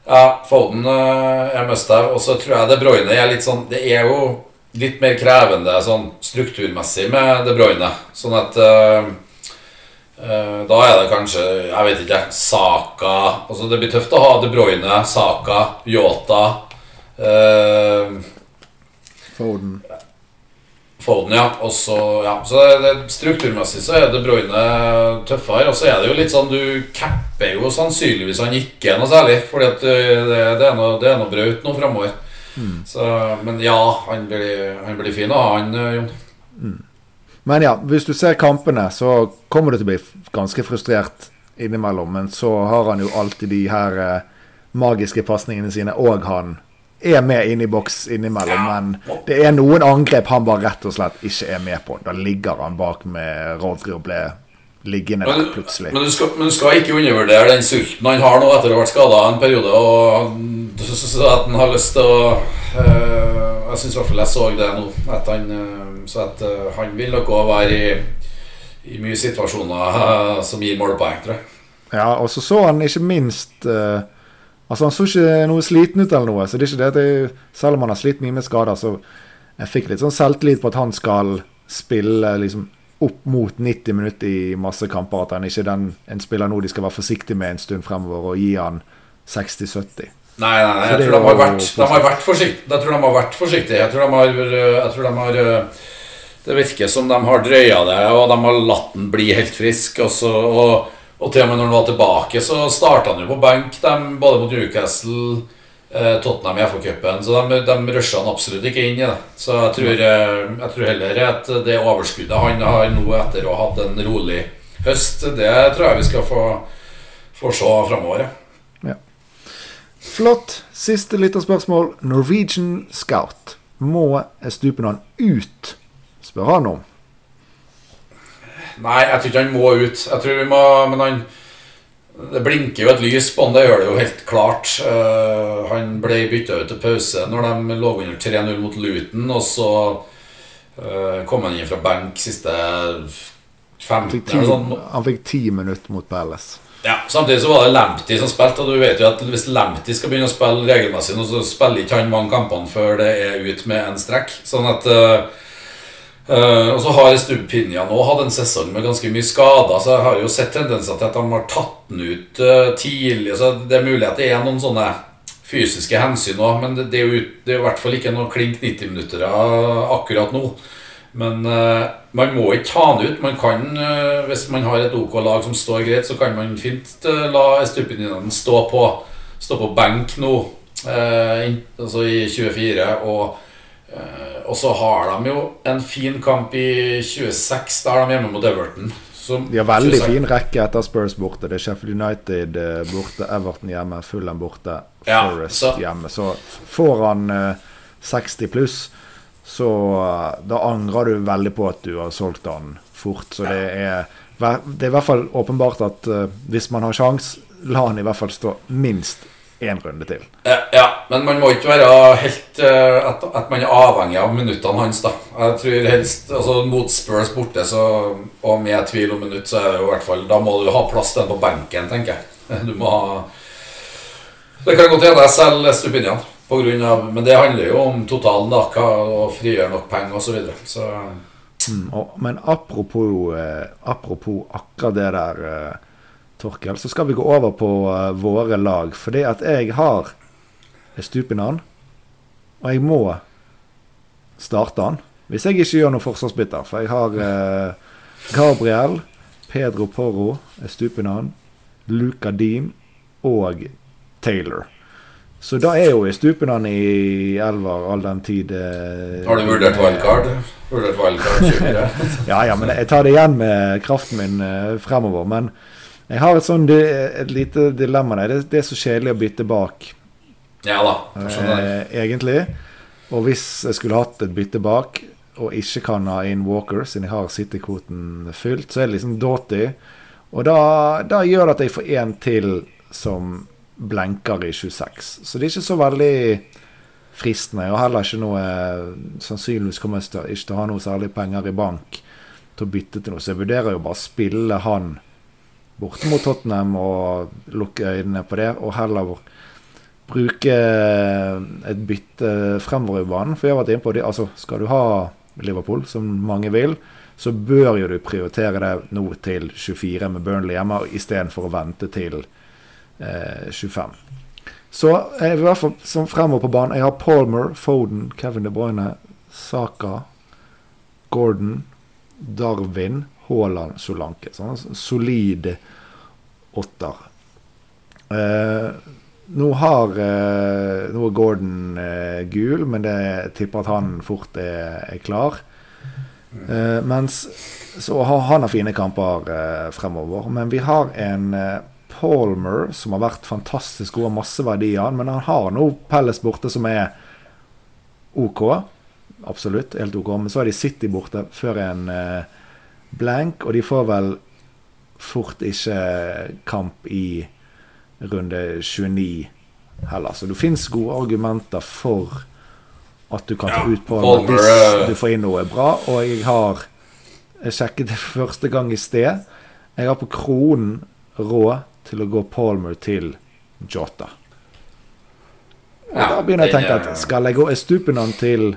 ja, Foden er must-have. Og så tror jeg De Bruyne er litt sånn Det er jo litt mer krevende sånn strukturmessig med De Bruyne. Sånn at eh, Eh, Da er det kanskje, jeg vet ikke, Saka altså Det blir tøft å ha De Bruyne, Saka, Yota eh, Foden. Foden, ja. Og så, ja. Så det, strukturmessig så er det Bruyne tøffere. Og så er det jo litt sånn Du capper jo sannsynligvis han ikke noe særlig. Fordi at eh, det, det er noe, det er noe braut nå framover. Så, men ja, han blir, han blir fin å ha, han, Jon. Mm. Men ja, hvis du ser kampene, så kommer du til å bli ganske frustrert innimellom. Men så har han jo alltid de her eh, magiske pasningene sine, og han er med inn i boks innimellom. Men det er noen angrep han bare rett og slett ikke er med på. Da ligger han bak med Rodri og ble liggende der plutselig. men, du skal, men du skal ikke undervurdere den sulten han har nå etter å ha vært skada en periode. Og du så, at han har lyst til å øh, Jeg syns i hvert fall jeg så det nå. At han, øh, så at øh, han vil nok òg være i, i mye situasjoner øh, som gir målpoeng, tror jeg. Ja, og så så han ikke minst eh, Altså, han så ikke noe sliten ut eller noe. Så det er ikke det at jeg, selv om han har slitt mye med skader, så jeg fikk litt sånn selvtillit på at han skal spille liksom opp mot 90 minutter i masse kamper. At han ikke er den, en spiller nå de skal være forsiktig med en stund fremover og gi han 60-70. Nei, nei, nei jeg tror de har vært, de har vært forsiktige. Jeg tror de har vært forsiktige. Jeg tror de har, jeg tror de har Det virker som de har drøya det, og de har latt den bli helt frisk. Og, så, og, og til og med når han var tilbake, så starta han jo på benk, de, både mot Newcastle, eh, Tottenham i FA-cupen. Så de, de rusha han absolutt ikke inn i det. Så jeg tror, eh, jeg tror heller at det overskuddet han har nå etter å ha hatt en rolig høst, det tror jeg vi skal få, få se framover. Ja. Flott. Siste lytterspørsmål. Norwegian Scout. Må Estupenan ut? Spør han om. Nei, jeg tror ikke han må ut. Jeg tror vi må Men han Det blinker jo et lys på han, det gjør det jo helt klart. Uh, han ble bytta ut til pause når de lå under 3-0 mot Luton, og så uh, kom han inn fra benk siste 15 ti, eller sånn. han fikk ti minutter mot Palace. Ja, Samtidig så var det Lamptey som spilte, og du vet jo at hvis Lamptey skal begynne å spille regelmessig så spiller ikke han mange kampene før det er ut med en strekk. Sånn at eh, eh, Og så har Stupinja nå hatt en sesong med ganske mye skader, så jeg har jo sett tendenser til at de har tatt den ut uh, tidlig. Så det er mulig at det er noen sånne fysiske hensyn òg, men det, det, er jo, det er i hvert fall ikke noe klink 90 minutter akkurat nå. Men uh, man må ikke ta den ut. Man kan, eh, Hvis man har et OK lag som står greit, så kan man fint eh, la Estupinian stå på, stå på benk nå, eh, inn- altså i 24. Og, eh, og så har de jo en fin kamp i 26. Da er de hjemme mot Everton. Som De har veldig 26 fin rekke etter Spurs borte. Det er Sheffield United eh, borte, Everton hjemme, Fulham borte, Ja, Forest så- hjemme. Så får han eh, 60 pluss, så eh, da angrer du veldig på at du har solgt han fort. Så det er, det er i hvert fall åpenbart at eh, hvis man har sjans, la han i hvert fall stå minst én runde til. Ja, ja, men man må ikke være helt eh, at, at man er avhengig av minuttene hans. da Jeg tror helst altså Mot Spurs borte, så, og med tvil om minutt, så er det jo i hvert fall Da må du ha plass til den på benken, tenker jeg. Du må ha Det kan godt hende jeg selger Stupinian, på grunn av, men det handler jo om totalen, da. Hva, og frigjøre nok penger osv. Så, videre. så Og, men apropos, eh, apropos akkurat det der, eh, Torkel, så skal vi gå over på uh, våre lag. Fordi at jeg har Stupinan, og jeg må starte han. Hvis jeg ikke gjør noe forsvarsbytter. For jeg har uh, Gabriel, Pedro Porro, Stupinan, Luca Deem og Taylor. Så da er jo Stupinan i elver all den tid eh, Har du vurdert wildcard? Vurdert wildcard 24? ja, ja, men jeg tar det igjen med kraften min eh, fremover. Men Jeg har et sånn et lite dilemma der. Det, det er så kjedelig å bytte bak. Ja da, skjønner eh, egentlig. Og hvis jeg skulle hatt et bytte bak, og ikke kan ha inn Walker, siden jeg har City-kvoten fylt, så er det liksom Doughty. Og da, da, gjør det at jeg får én til som blenker i 26. Så det er ikke så veldig fristende. Og heller ikke noe Sannsynligvis kommer jeg ikke til å ha noe særlig penger i bank til å bytte til noe. Så jeg vurderer jo bare å spille han borte mot Tottenham og lukke øynene på det, og heller bruke et bytte fremover i banen. For jeg har vært inne på det, altså skal du ha Liverpool, som mange vil, så bør jo du prioritere det nå til 24 med Burnley hjemme, istedenfor å vente til eh, 25. Så jeg, i hvert fall som fremover på banen Jeg har Palmer, Foden, Kevin De Bruyne, Saka, Gordon, Darwin, Haaland, Solanke. Sånn solid åtter. Eh, nå har eh, Nå er Gordon eh, gul, men det tipper at han fort er, er klar. Eh, mens Så han har fine kamper eh, fremover. Men vi har en eh, Palmer som har vært fantastisk god, har masse verdier. Men han har nå Pelles borte, som er OK. Absolutt, helt OK. Men så er de City borte før en eh, blank, og de får vel fort ikke kamp i runde 29 heller. Så det fins gode argumenter for at du kan ta ut på Palmer, hvis du får inn noe bra. Og jeg har jeg sjekket det første gang i sted. Jeg har på kronen råd til å gå Palmer til Jota. Og da begynner jeg å tenke at skal jeg gå Estupinan til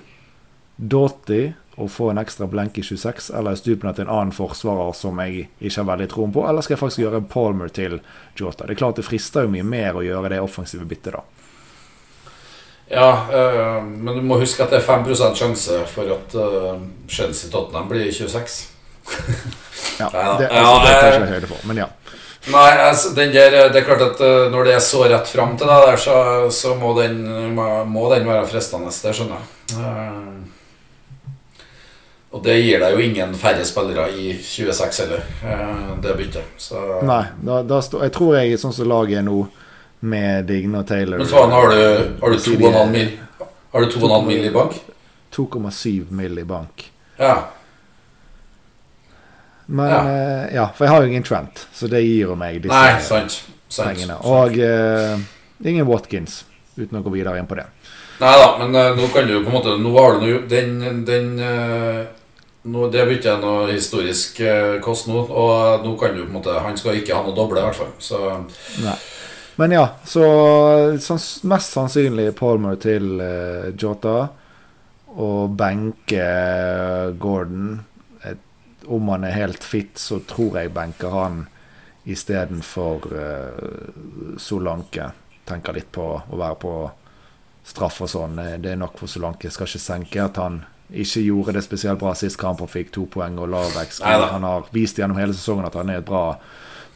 Doughty å få en ekstra blenk i 26, eller stupen til en annen forsvarer som jeg ikke har veldig troen på, eller skal jeg faktisk gjøre en Palmer til Jota? Det er klart det frister jo mye mer å gjøre det offensive byttet, da. Ja, øh, men du må huske at det er 5% sjanse for at øh, Chelsea-Tottenham blir 26. ja, det, altså, det tar ikke høyde for, men ja. Nei, altså, der, det er klart at uh, når det er så rett fram til deg der, så, så må, den, må, den, være fristende. Det skjønner jeg. Uh, og det gir deg jo ingen færre spillere i 26 heller, eh, det byttet. Så. Nei, da, da stå, jeg tror jeg sånn som laget er nå, med Digne og Taylor Men faen, har du, har du 2,5 mil Har du 2,5 mil i bank? 2,7 mil i bank. Ja. Men ja. Uh, ja. for jeg har jo ingen Trent, så det gir jo meg disse Nei, sant, sant, pengene. Og uh, ingen Watkins, uten å gå videre inn på det. Nei da, men uh, nå kan du jo på en måte Nå har du jo den, den nå, det blir ikke noe historisk eh, kost nå. Og nå kan du på en måte Han skal ikke ha noe doble, i hvert fall. Så. Nei. Men ja, så sånn, mest sannsynlig Palmer til uh, Jota. Og benke eh, Gordon. Et, om han er helt fit, så tror jeg benker han istedenfor uh, Solanke. Tenker litt på å være på straff og sånn. Det er nok for Solanke. Skal ikke senke at han ikke gjorde det spesielt bra sist kamp og fikk to poeng og lav vekst. Han har vist gjennom hele sesongen at han er et bra,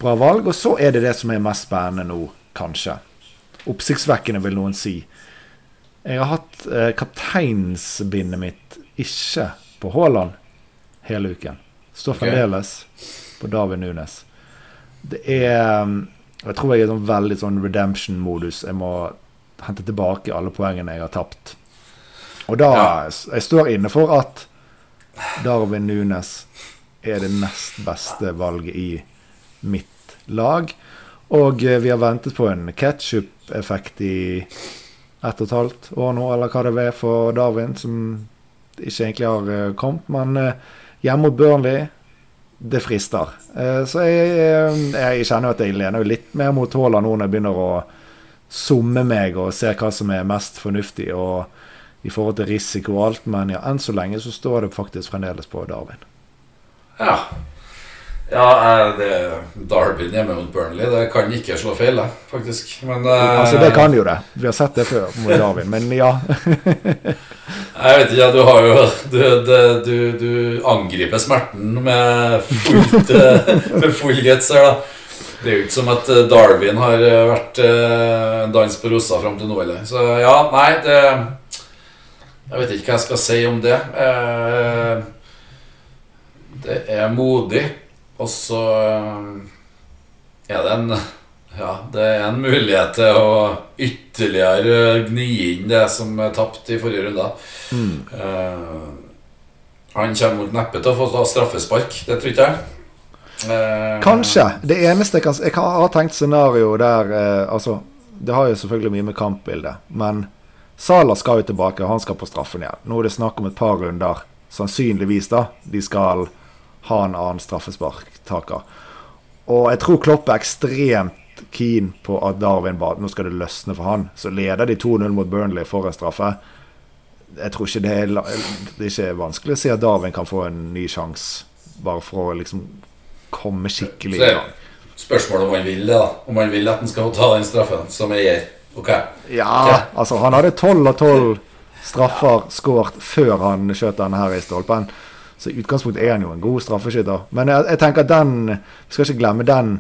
bra, valg. Og så er det det som er mest spennende nå, kanskje. Oppsiktsvekkende, vil noen si. Jeg har hatt eh, kapteinsbindet mitt ikke på Haaland hele uken. Står fremdeles okay. på David Nunes. Det er mm, Jeg tror jeg er i sånn veldig sånn redemption-modus. Jeg må hente tilbake alle poengene jeg har tapt og da ja. Jeg står inne for at Darwin Nunes er det nest beste valget i mitt lag. Og eh, vi har ventet på en ketsjup-effekt i ett og et halvt år nå, eller hva det er for Darwin, som ikke egentlig har eh, kommet. Men eh, hjemme mot Burnley, det frister. Så jeg, jeg kjenner at jeg lener litt mer mot Haaland nå når jeg begynner å summe meg og se hva som er mest fornuftig. og i forhold til risiko og alt, men ja, enn så lenge så står det faktisk fremdeles på Darwin. Ja. Ja, det Darwin hjemme mot Burnley, det kan ikke slå feil, det, faktisk. Men Altså, det kan jo det. Vi har sett det før mot Darwin, men ja. Jeg vet ikke, du har jo Du, du, du angriper smerten med fullt med full guts her, da. Det er jo ikke som at Darwin har vært en dans på rosa fram til nå, eller. Så ja, nei, det jeg vet ikke hva jeg skal si om det. Eh, det er modig, og så er det en Ja, det er en mulighet til å ytterligere gni inn det som er tapt i forrige runde. Eh, han kommer nok neppe til å få ta straffespark, det tror ikke jeg. Eh, Kanskje. Det eneste jeg kan Jeg har tenkt scenario der eh, Altså, det har jo selvfølgelig mye med kampbildet, men Salah skal jo tilbake, og han skal på straffen igjen. Nå er det snakk om et par runder, sannsynligvis, da. De skal ha en annen straffesparktaker. Og jeg tror Klopp er ekstremt keen på at Darwin bare Nå skal det løsne for han. Så leder de 2-0 mot Burnley for en straffe. Jeg tror ikke det er, det er ikke vanskelig å si at Darwin kan få en ny sjanse, bare for å liksom komme skikkelig i gang. spørsmålet om han vil det, da. Om han vil at han skal ta den straffen som jeg gir. Ok. Ja, altså han hadde 12 av 12 straffer skåret før han skjøt denne her i stolpen. Så i utgangspunktet er han jo en god straffeskytter. Men jeg, jeg tenker den Vi skal ikke glemme den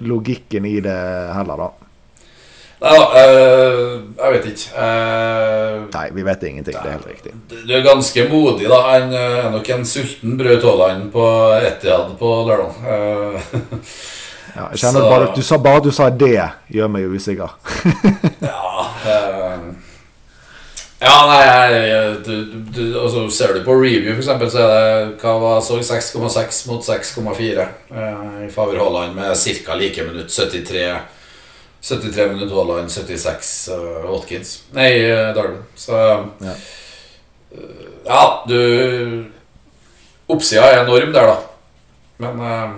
logikken i det heller, da. Nei da, øh, jeg vet ikke. Uh, Nei, vi vet ingenting. Det er helt riktig. Du er ganske modig, da. Han eh, er nok en sulten Braut Haaland på Etiad på lørdag. Eh, Ja, jeg kjenner Så- bare, Du sa bare du sa det, gjør meg usikker. ja uh, Ja, nei jeg, du, du, du, altså, Ser du på review, eksempel, så er det hva var så 6,6 mot 6,4 eh, i favør Haaland med ca. like minutt. 73 73 minutter Haaland, 76 uh, Watkins. Nei, uh, Darwin. Så Ja. eh, Ja, du Oppsida er enorm der, da. Men eh,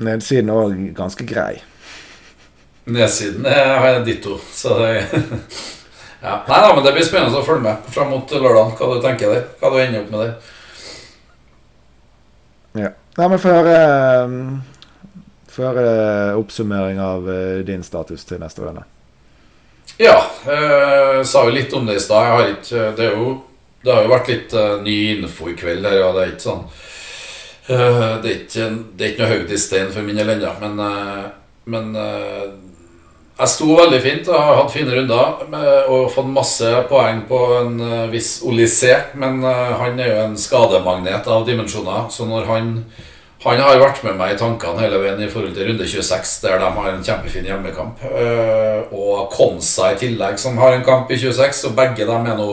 Nedsiden er òg ganske grei. Nedsiden er har jeg ditto, så det ja. Nei da, men det blir spennende å følge med fram mot lørdag. Hva du tenker der? Hva du ender opp med der? Ja. Nei, men før eh, Før eh, oppsummering av eh, din status til neste runde. Ja, eh, sa jo litt om det i stad. Jeg Det Det har jo vært litt eh, ny info i kveld her, og det er ikke sånn eh, det, er ikke, det er ikke noe høyt i stein for min del ennå, men, eh, men eh, jeg sto veldig fint og har hatt fine runder med, og fått masse poeng på en viss Olysé. Men han er jo en skademagnet av dimensjoner, så når han han har vært med meg i tankene hele veien i forhold til runde 26, der de har en kjempefin hjemmekamp. Og Konsa i tillegg, som har en kamp i 26. Og begge dem er nå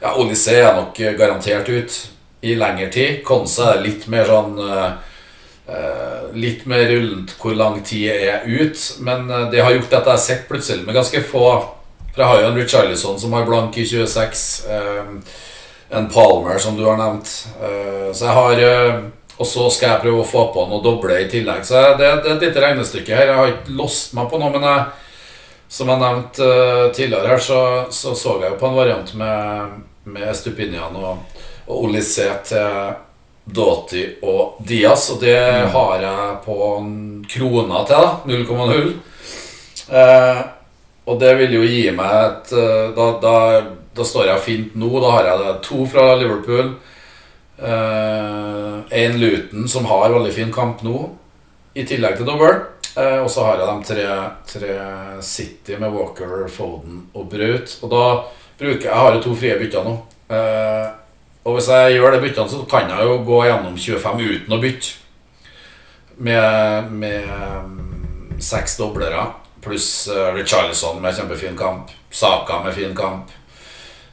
Ja, Olysé er nok garantert ut i lengre tid. Konse er litt mer sånn eh, Litt mer rullent hvor lang tid er ut. Men eh, det har gjort at jeg har sett plutselig med ganske få For jeg har jo en Richarlison som har blank i 26. Uh, en Palmer, som du har nevnt. Uh, så jeg har Og så skal jeg prøve å få på noe doble i tillegg. Så jeg- det, er et lite regnestykke her. Jeg har ikke låst meg på noe, men jeg, som jeg nevnte tidligere her, så, så så jeg jo på en variant med, med Stupinian og, og til Doughty og Diaz, og det har jeg på en krona til, da. 0,0. Eh, og det vil jo gi meg et eh, da, da, da står jeg fint nå. Da har jeg to fra Liverpool. Én Luton, som har veldig fin kamp nå, i tillegg til dobbel. Eh, og så har jeg de tre, tre City med Walker, Foden og Braut. Og da bruker jeg har jo to frie bytter nå. Eh, og hvis jeg gjør de byttene, så kan jeg jo gå gjennom 25 uten å bytte. Med, med mm, seks doblere pluss uh, Richarlison med kjempefin kamp. Saka med fin kamp.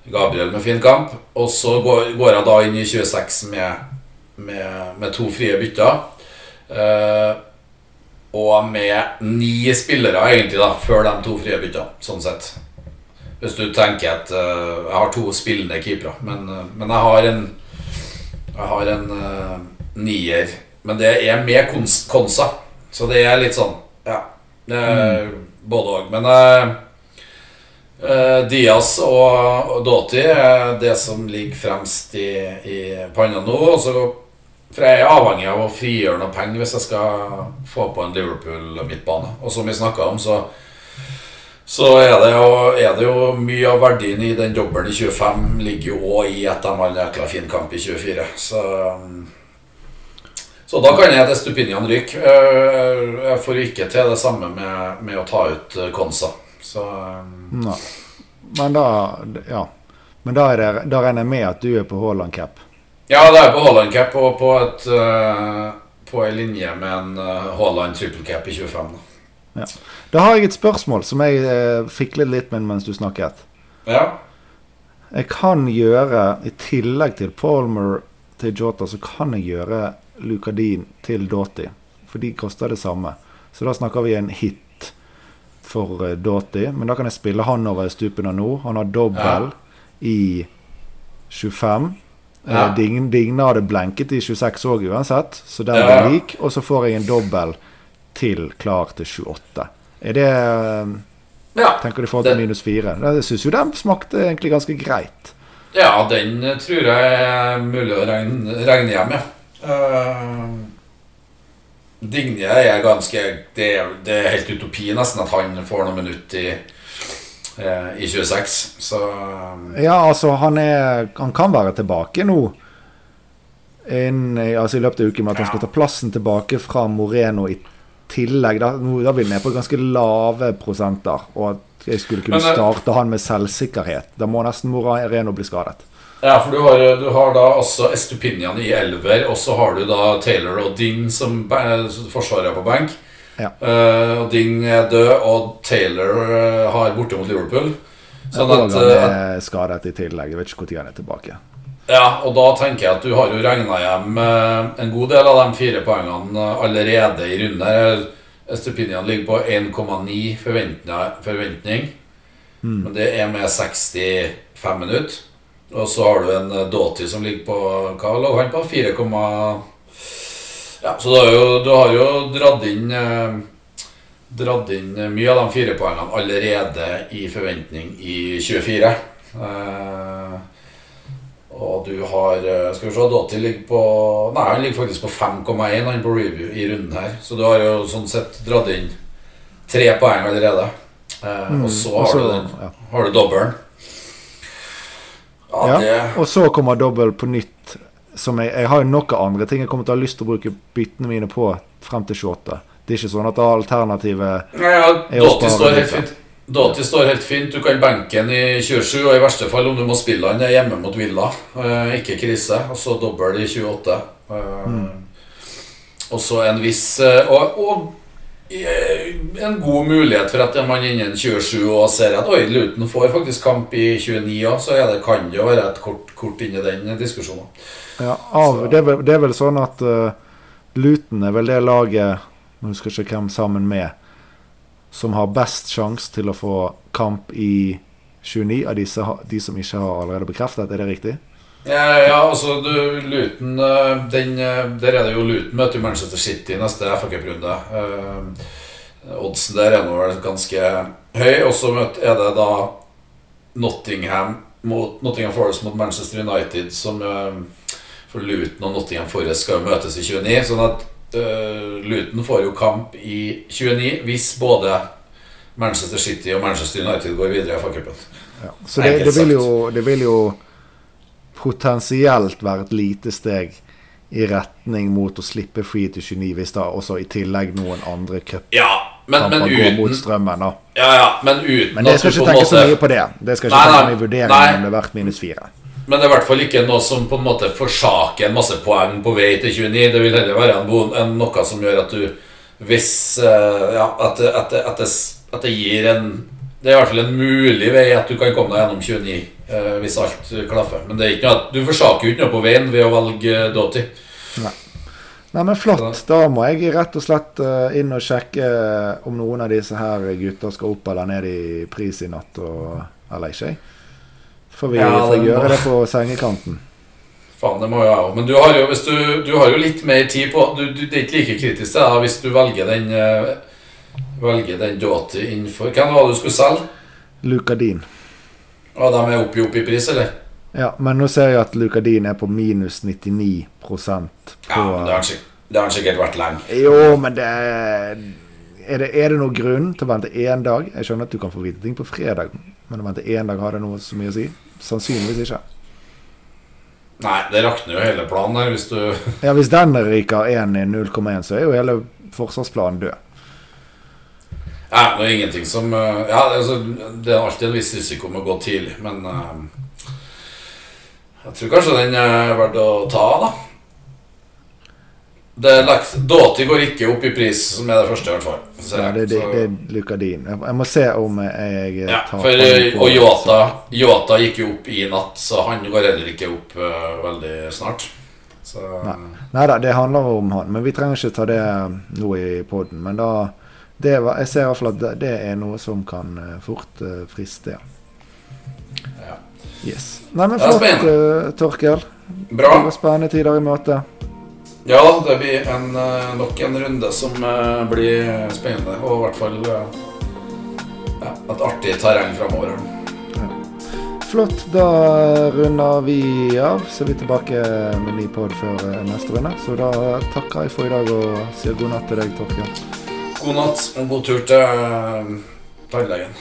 Gabriel med fin kamp. Og så går, går jeg da inn i 26 med, med, med to frie bytter. Eh, og med ni spillere, egentlig, da før de to frie byttene. Sånn sett. Hvis du tenker at uh, Jeg har to spillende keepere, men, uh, men jeg har en Jeg har en uh, nier. Men det er med kons Konsa, så det er litt sånn Ja. Mm. Både òg. Men Diaz og, Doughty er det som ligger fremst i, i panna nå. Også, for jeg er avhengig av å frigjøre noe penger hvis jeg skal få på en Liverpool-midtbane. Og som vi snakka om, så, så er, det jo, er det jo mye av verdien i den dobbelen i 25 ligger jo òg i at de har en jækla fin kamp i 24. Så, så da kan jeg til Stupinian ryke. Eh, Jeg får ikke til det samme med, med å ta ut eh, Konsa. Så eh, Nei. Men da Ja. Men da, det, da regner jeg med at du er på Haaland cap. Ja, da er jeg på Haaland cap og på et, på ei linje med en Haaland triple cap i 25. Da. Da har jeg et spørsmål som jeg eh, fiklet litt med mens du snakket. Ja. Jeg kan gjøre, i tillegg til Palmer til Jota, så kan jeg gjøre Lucadin til Doughty. For de koster det samme. Så da snakker vi en hit for uh, Doughty. Men da kan jeg spille han over stupen av nå. Han har dobbel i 25. Eh, Ja. Dign, Digna hadde blenket i 26 òg uansett, så den Ja, blir ja. lik. Og så får jeg en dobbel til klar til 28. Er det eh, ja. Tenker du forhold til minus 4? Jeg syns jo den smakte egentlig ganske greit. Ja, den eh, tror jeg er mulig å regne, regne hjem, ja. Uh, Digne er ganske det, er- det er helt utopi nesten at han får noen minutter i, i 26. Så Ja, altså, han er Han kan være tilbake nå. Inn, altså I løpet av uken med at han skal ta plassen tilbake fra Moreno i tillegg. Da, da vil vi på ganske lave prosenter. Og at jeg skulle kunne Men, eh, starte han med selvsikkerhet. Da må nesten Moreno bli skadet. Ja, for du har, du har da også Estupinian i elver, og så har du da Taylor og Ding som forsvarer på benk. Ja. Uh, og Ding er død, og Taylor eh, har borte mot Liverpool. Sånn at, han eh, er skadet i tillegg. Jeg vet ikke når han er tilbake. Ja, og da tenker jeg at du har jo regna hjem eh, en god del av de fire poengene eh, allerede i runden her. Estupinian ligger på 1,9 forventning, forventning. Men det er med 65 minutter. Og så har du en Doti som ligger på Hva lå han på? 4, ja, så du har jo, du har jo dratt inn eh, Dratt inn mye av de fire poengene allerede i forventning i 24. Eh, og du har eh, Skal vi se, Doughty ligger på Nei, han ligger faktisk på 5,1 han på review i runden her. Så du har jo sånn sett dratt inn tre poeng allerede. Eh, og så har så- du den ja. Har du dobbelen. Ja, Ja, det Og så kommer dobbel på nytt. Som jeg, jeg har jo noen andre ting jeg kommer til å ha lyst til å bruke byttene mine på frem til 28. Det er ikke sånn at alternativet Ja, ja, er å spare Doughty står helt fint. Du kan benke den i 27, og i verste fall, om du må spille den, er hjemme mot Villa. Eh, ikke krise. Og så dobbel i 28. Eh, Og så en viss eh, Og, og eh, en god mulighet for at man innen 27 og ser at Oi, Luton får faktisk kamp i 29 òg, så er det, kan det jo være et kort, kort inn i den diskusjonen. Ja, av, det, er vel, det er vel sånn at uh, Luton er vel det laget Nå husker jeg ikke hvem sammen med som har best sjanse til å få kamp i 29 av disse, de som ikke har allerede bekreftet. Er det riktig? Ja, ja, altså du, Luton eh, eh, Der er det jo Luton møter jo Manchester City neste FA Cup-runde. Eh, oddsen der er nå vel ganske høy. Og så er det da Nottingham mot Nottingham Forest mot Manchester United, som uh, For Luton og Nottingham Forest skal jo møtes i 29. Sånn at Luton får jo kamp i 29 hvis både Manchester City og Manchester United går videre i FA-cupen. Ja. Så det, det, vil jo, det vil jo potensielt være et lite steg i retning mot å slippe free til 29, hvis da også i tillegg noen andre cupkamper Ja, men, men går mot uten strømmen. da Ja, ja, men uten Men det skal ikke tenke så mye på det. Det skal ikke Nei, nei, vurdering nei. om det er verdt minus fire. Men det er i hvert fall ikke noe som på en måte forsaker en masse poeng på vei til 29. Det vil heller være en, bon, en noe som gjør at du Hvis eh, Ja, at, at, at, det, at det gir en Det er i hvert fall en mulig vei at du kan komme deg gjennom 29 eh, hvis alt klaffer. Men det er ikke noe at, du forsaker jo ikke noe på veien ved å velge Doughty. Nei, men flott. Da må jeg rett og slett eh, inn og sjekke om noen av disse her gutta skal opp eller ned i pris i natt. Og, eller ikke. Får vi Ja, får gjøre det på sengekanten. Faen, det må jeg òg. Men du har jo, du, du har jo litt mer tid på du, Det er ikke like kritisk da, hvis du velger den uh, Velger den Doughty innenfor Hvem var det du skulle selge? Lucadin. Og de er oppi i, oppe i pris, eller? Ja, men nå ser jeg at Lucadin er på minus 99 på Ja, men det har han sikkert vært lenge. Jo, men det er det, er det noen grunn til å vente én dag? Jeg skjønner at du kan få vite ting på fredag, men å vente én dag, har det noe så mye å si? Sannsynligvis ikke. Nei, det rakner jo hele planen der hvis du Ja, Hvis den ryker 1 i 0,1, så er jo hele forsvarsplanen død. Ja, det er ingenting som eh, Ja, altså, det er alltid en viss risiko med å gå tidlig, men eh, Jeg tror kanskje den er verdt å ta, da. Doughty går ikke opp i pris, som er det første, i hvert fall. Så, Ja, det, det, det er luka din. jeg må se om jeg ja, tar for, på- Og Yota, Yota gikk jo opp i natt, så han går heller ikke opp uh, veldig snart. Så Nei da, det handler om han. Men vi trenger ikke ta det nå i poden. Men da det var, Jeg ser i hvert fall at det, er noe som kan eh, fort uh, friste. ja. Yes. Nei, men flott, eh, Torkel. Bra. Det var spennende tider i møte. Ja, det blir en, eh, nok en runde som eh, blir spennende, og i hvert fall eh, ja, et artig terreng framover. Flott. Da runder vi av. Så er vi tilbake med ny pod før neste runde. Så da takker jeg for i dag og sier god natt til deg, Torkjell. God natt og god tur til tannlegen.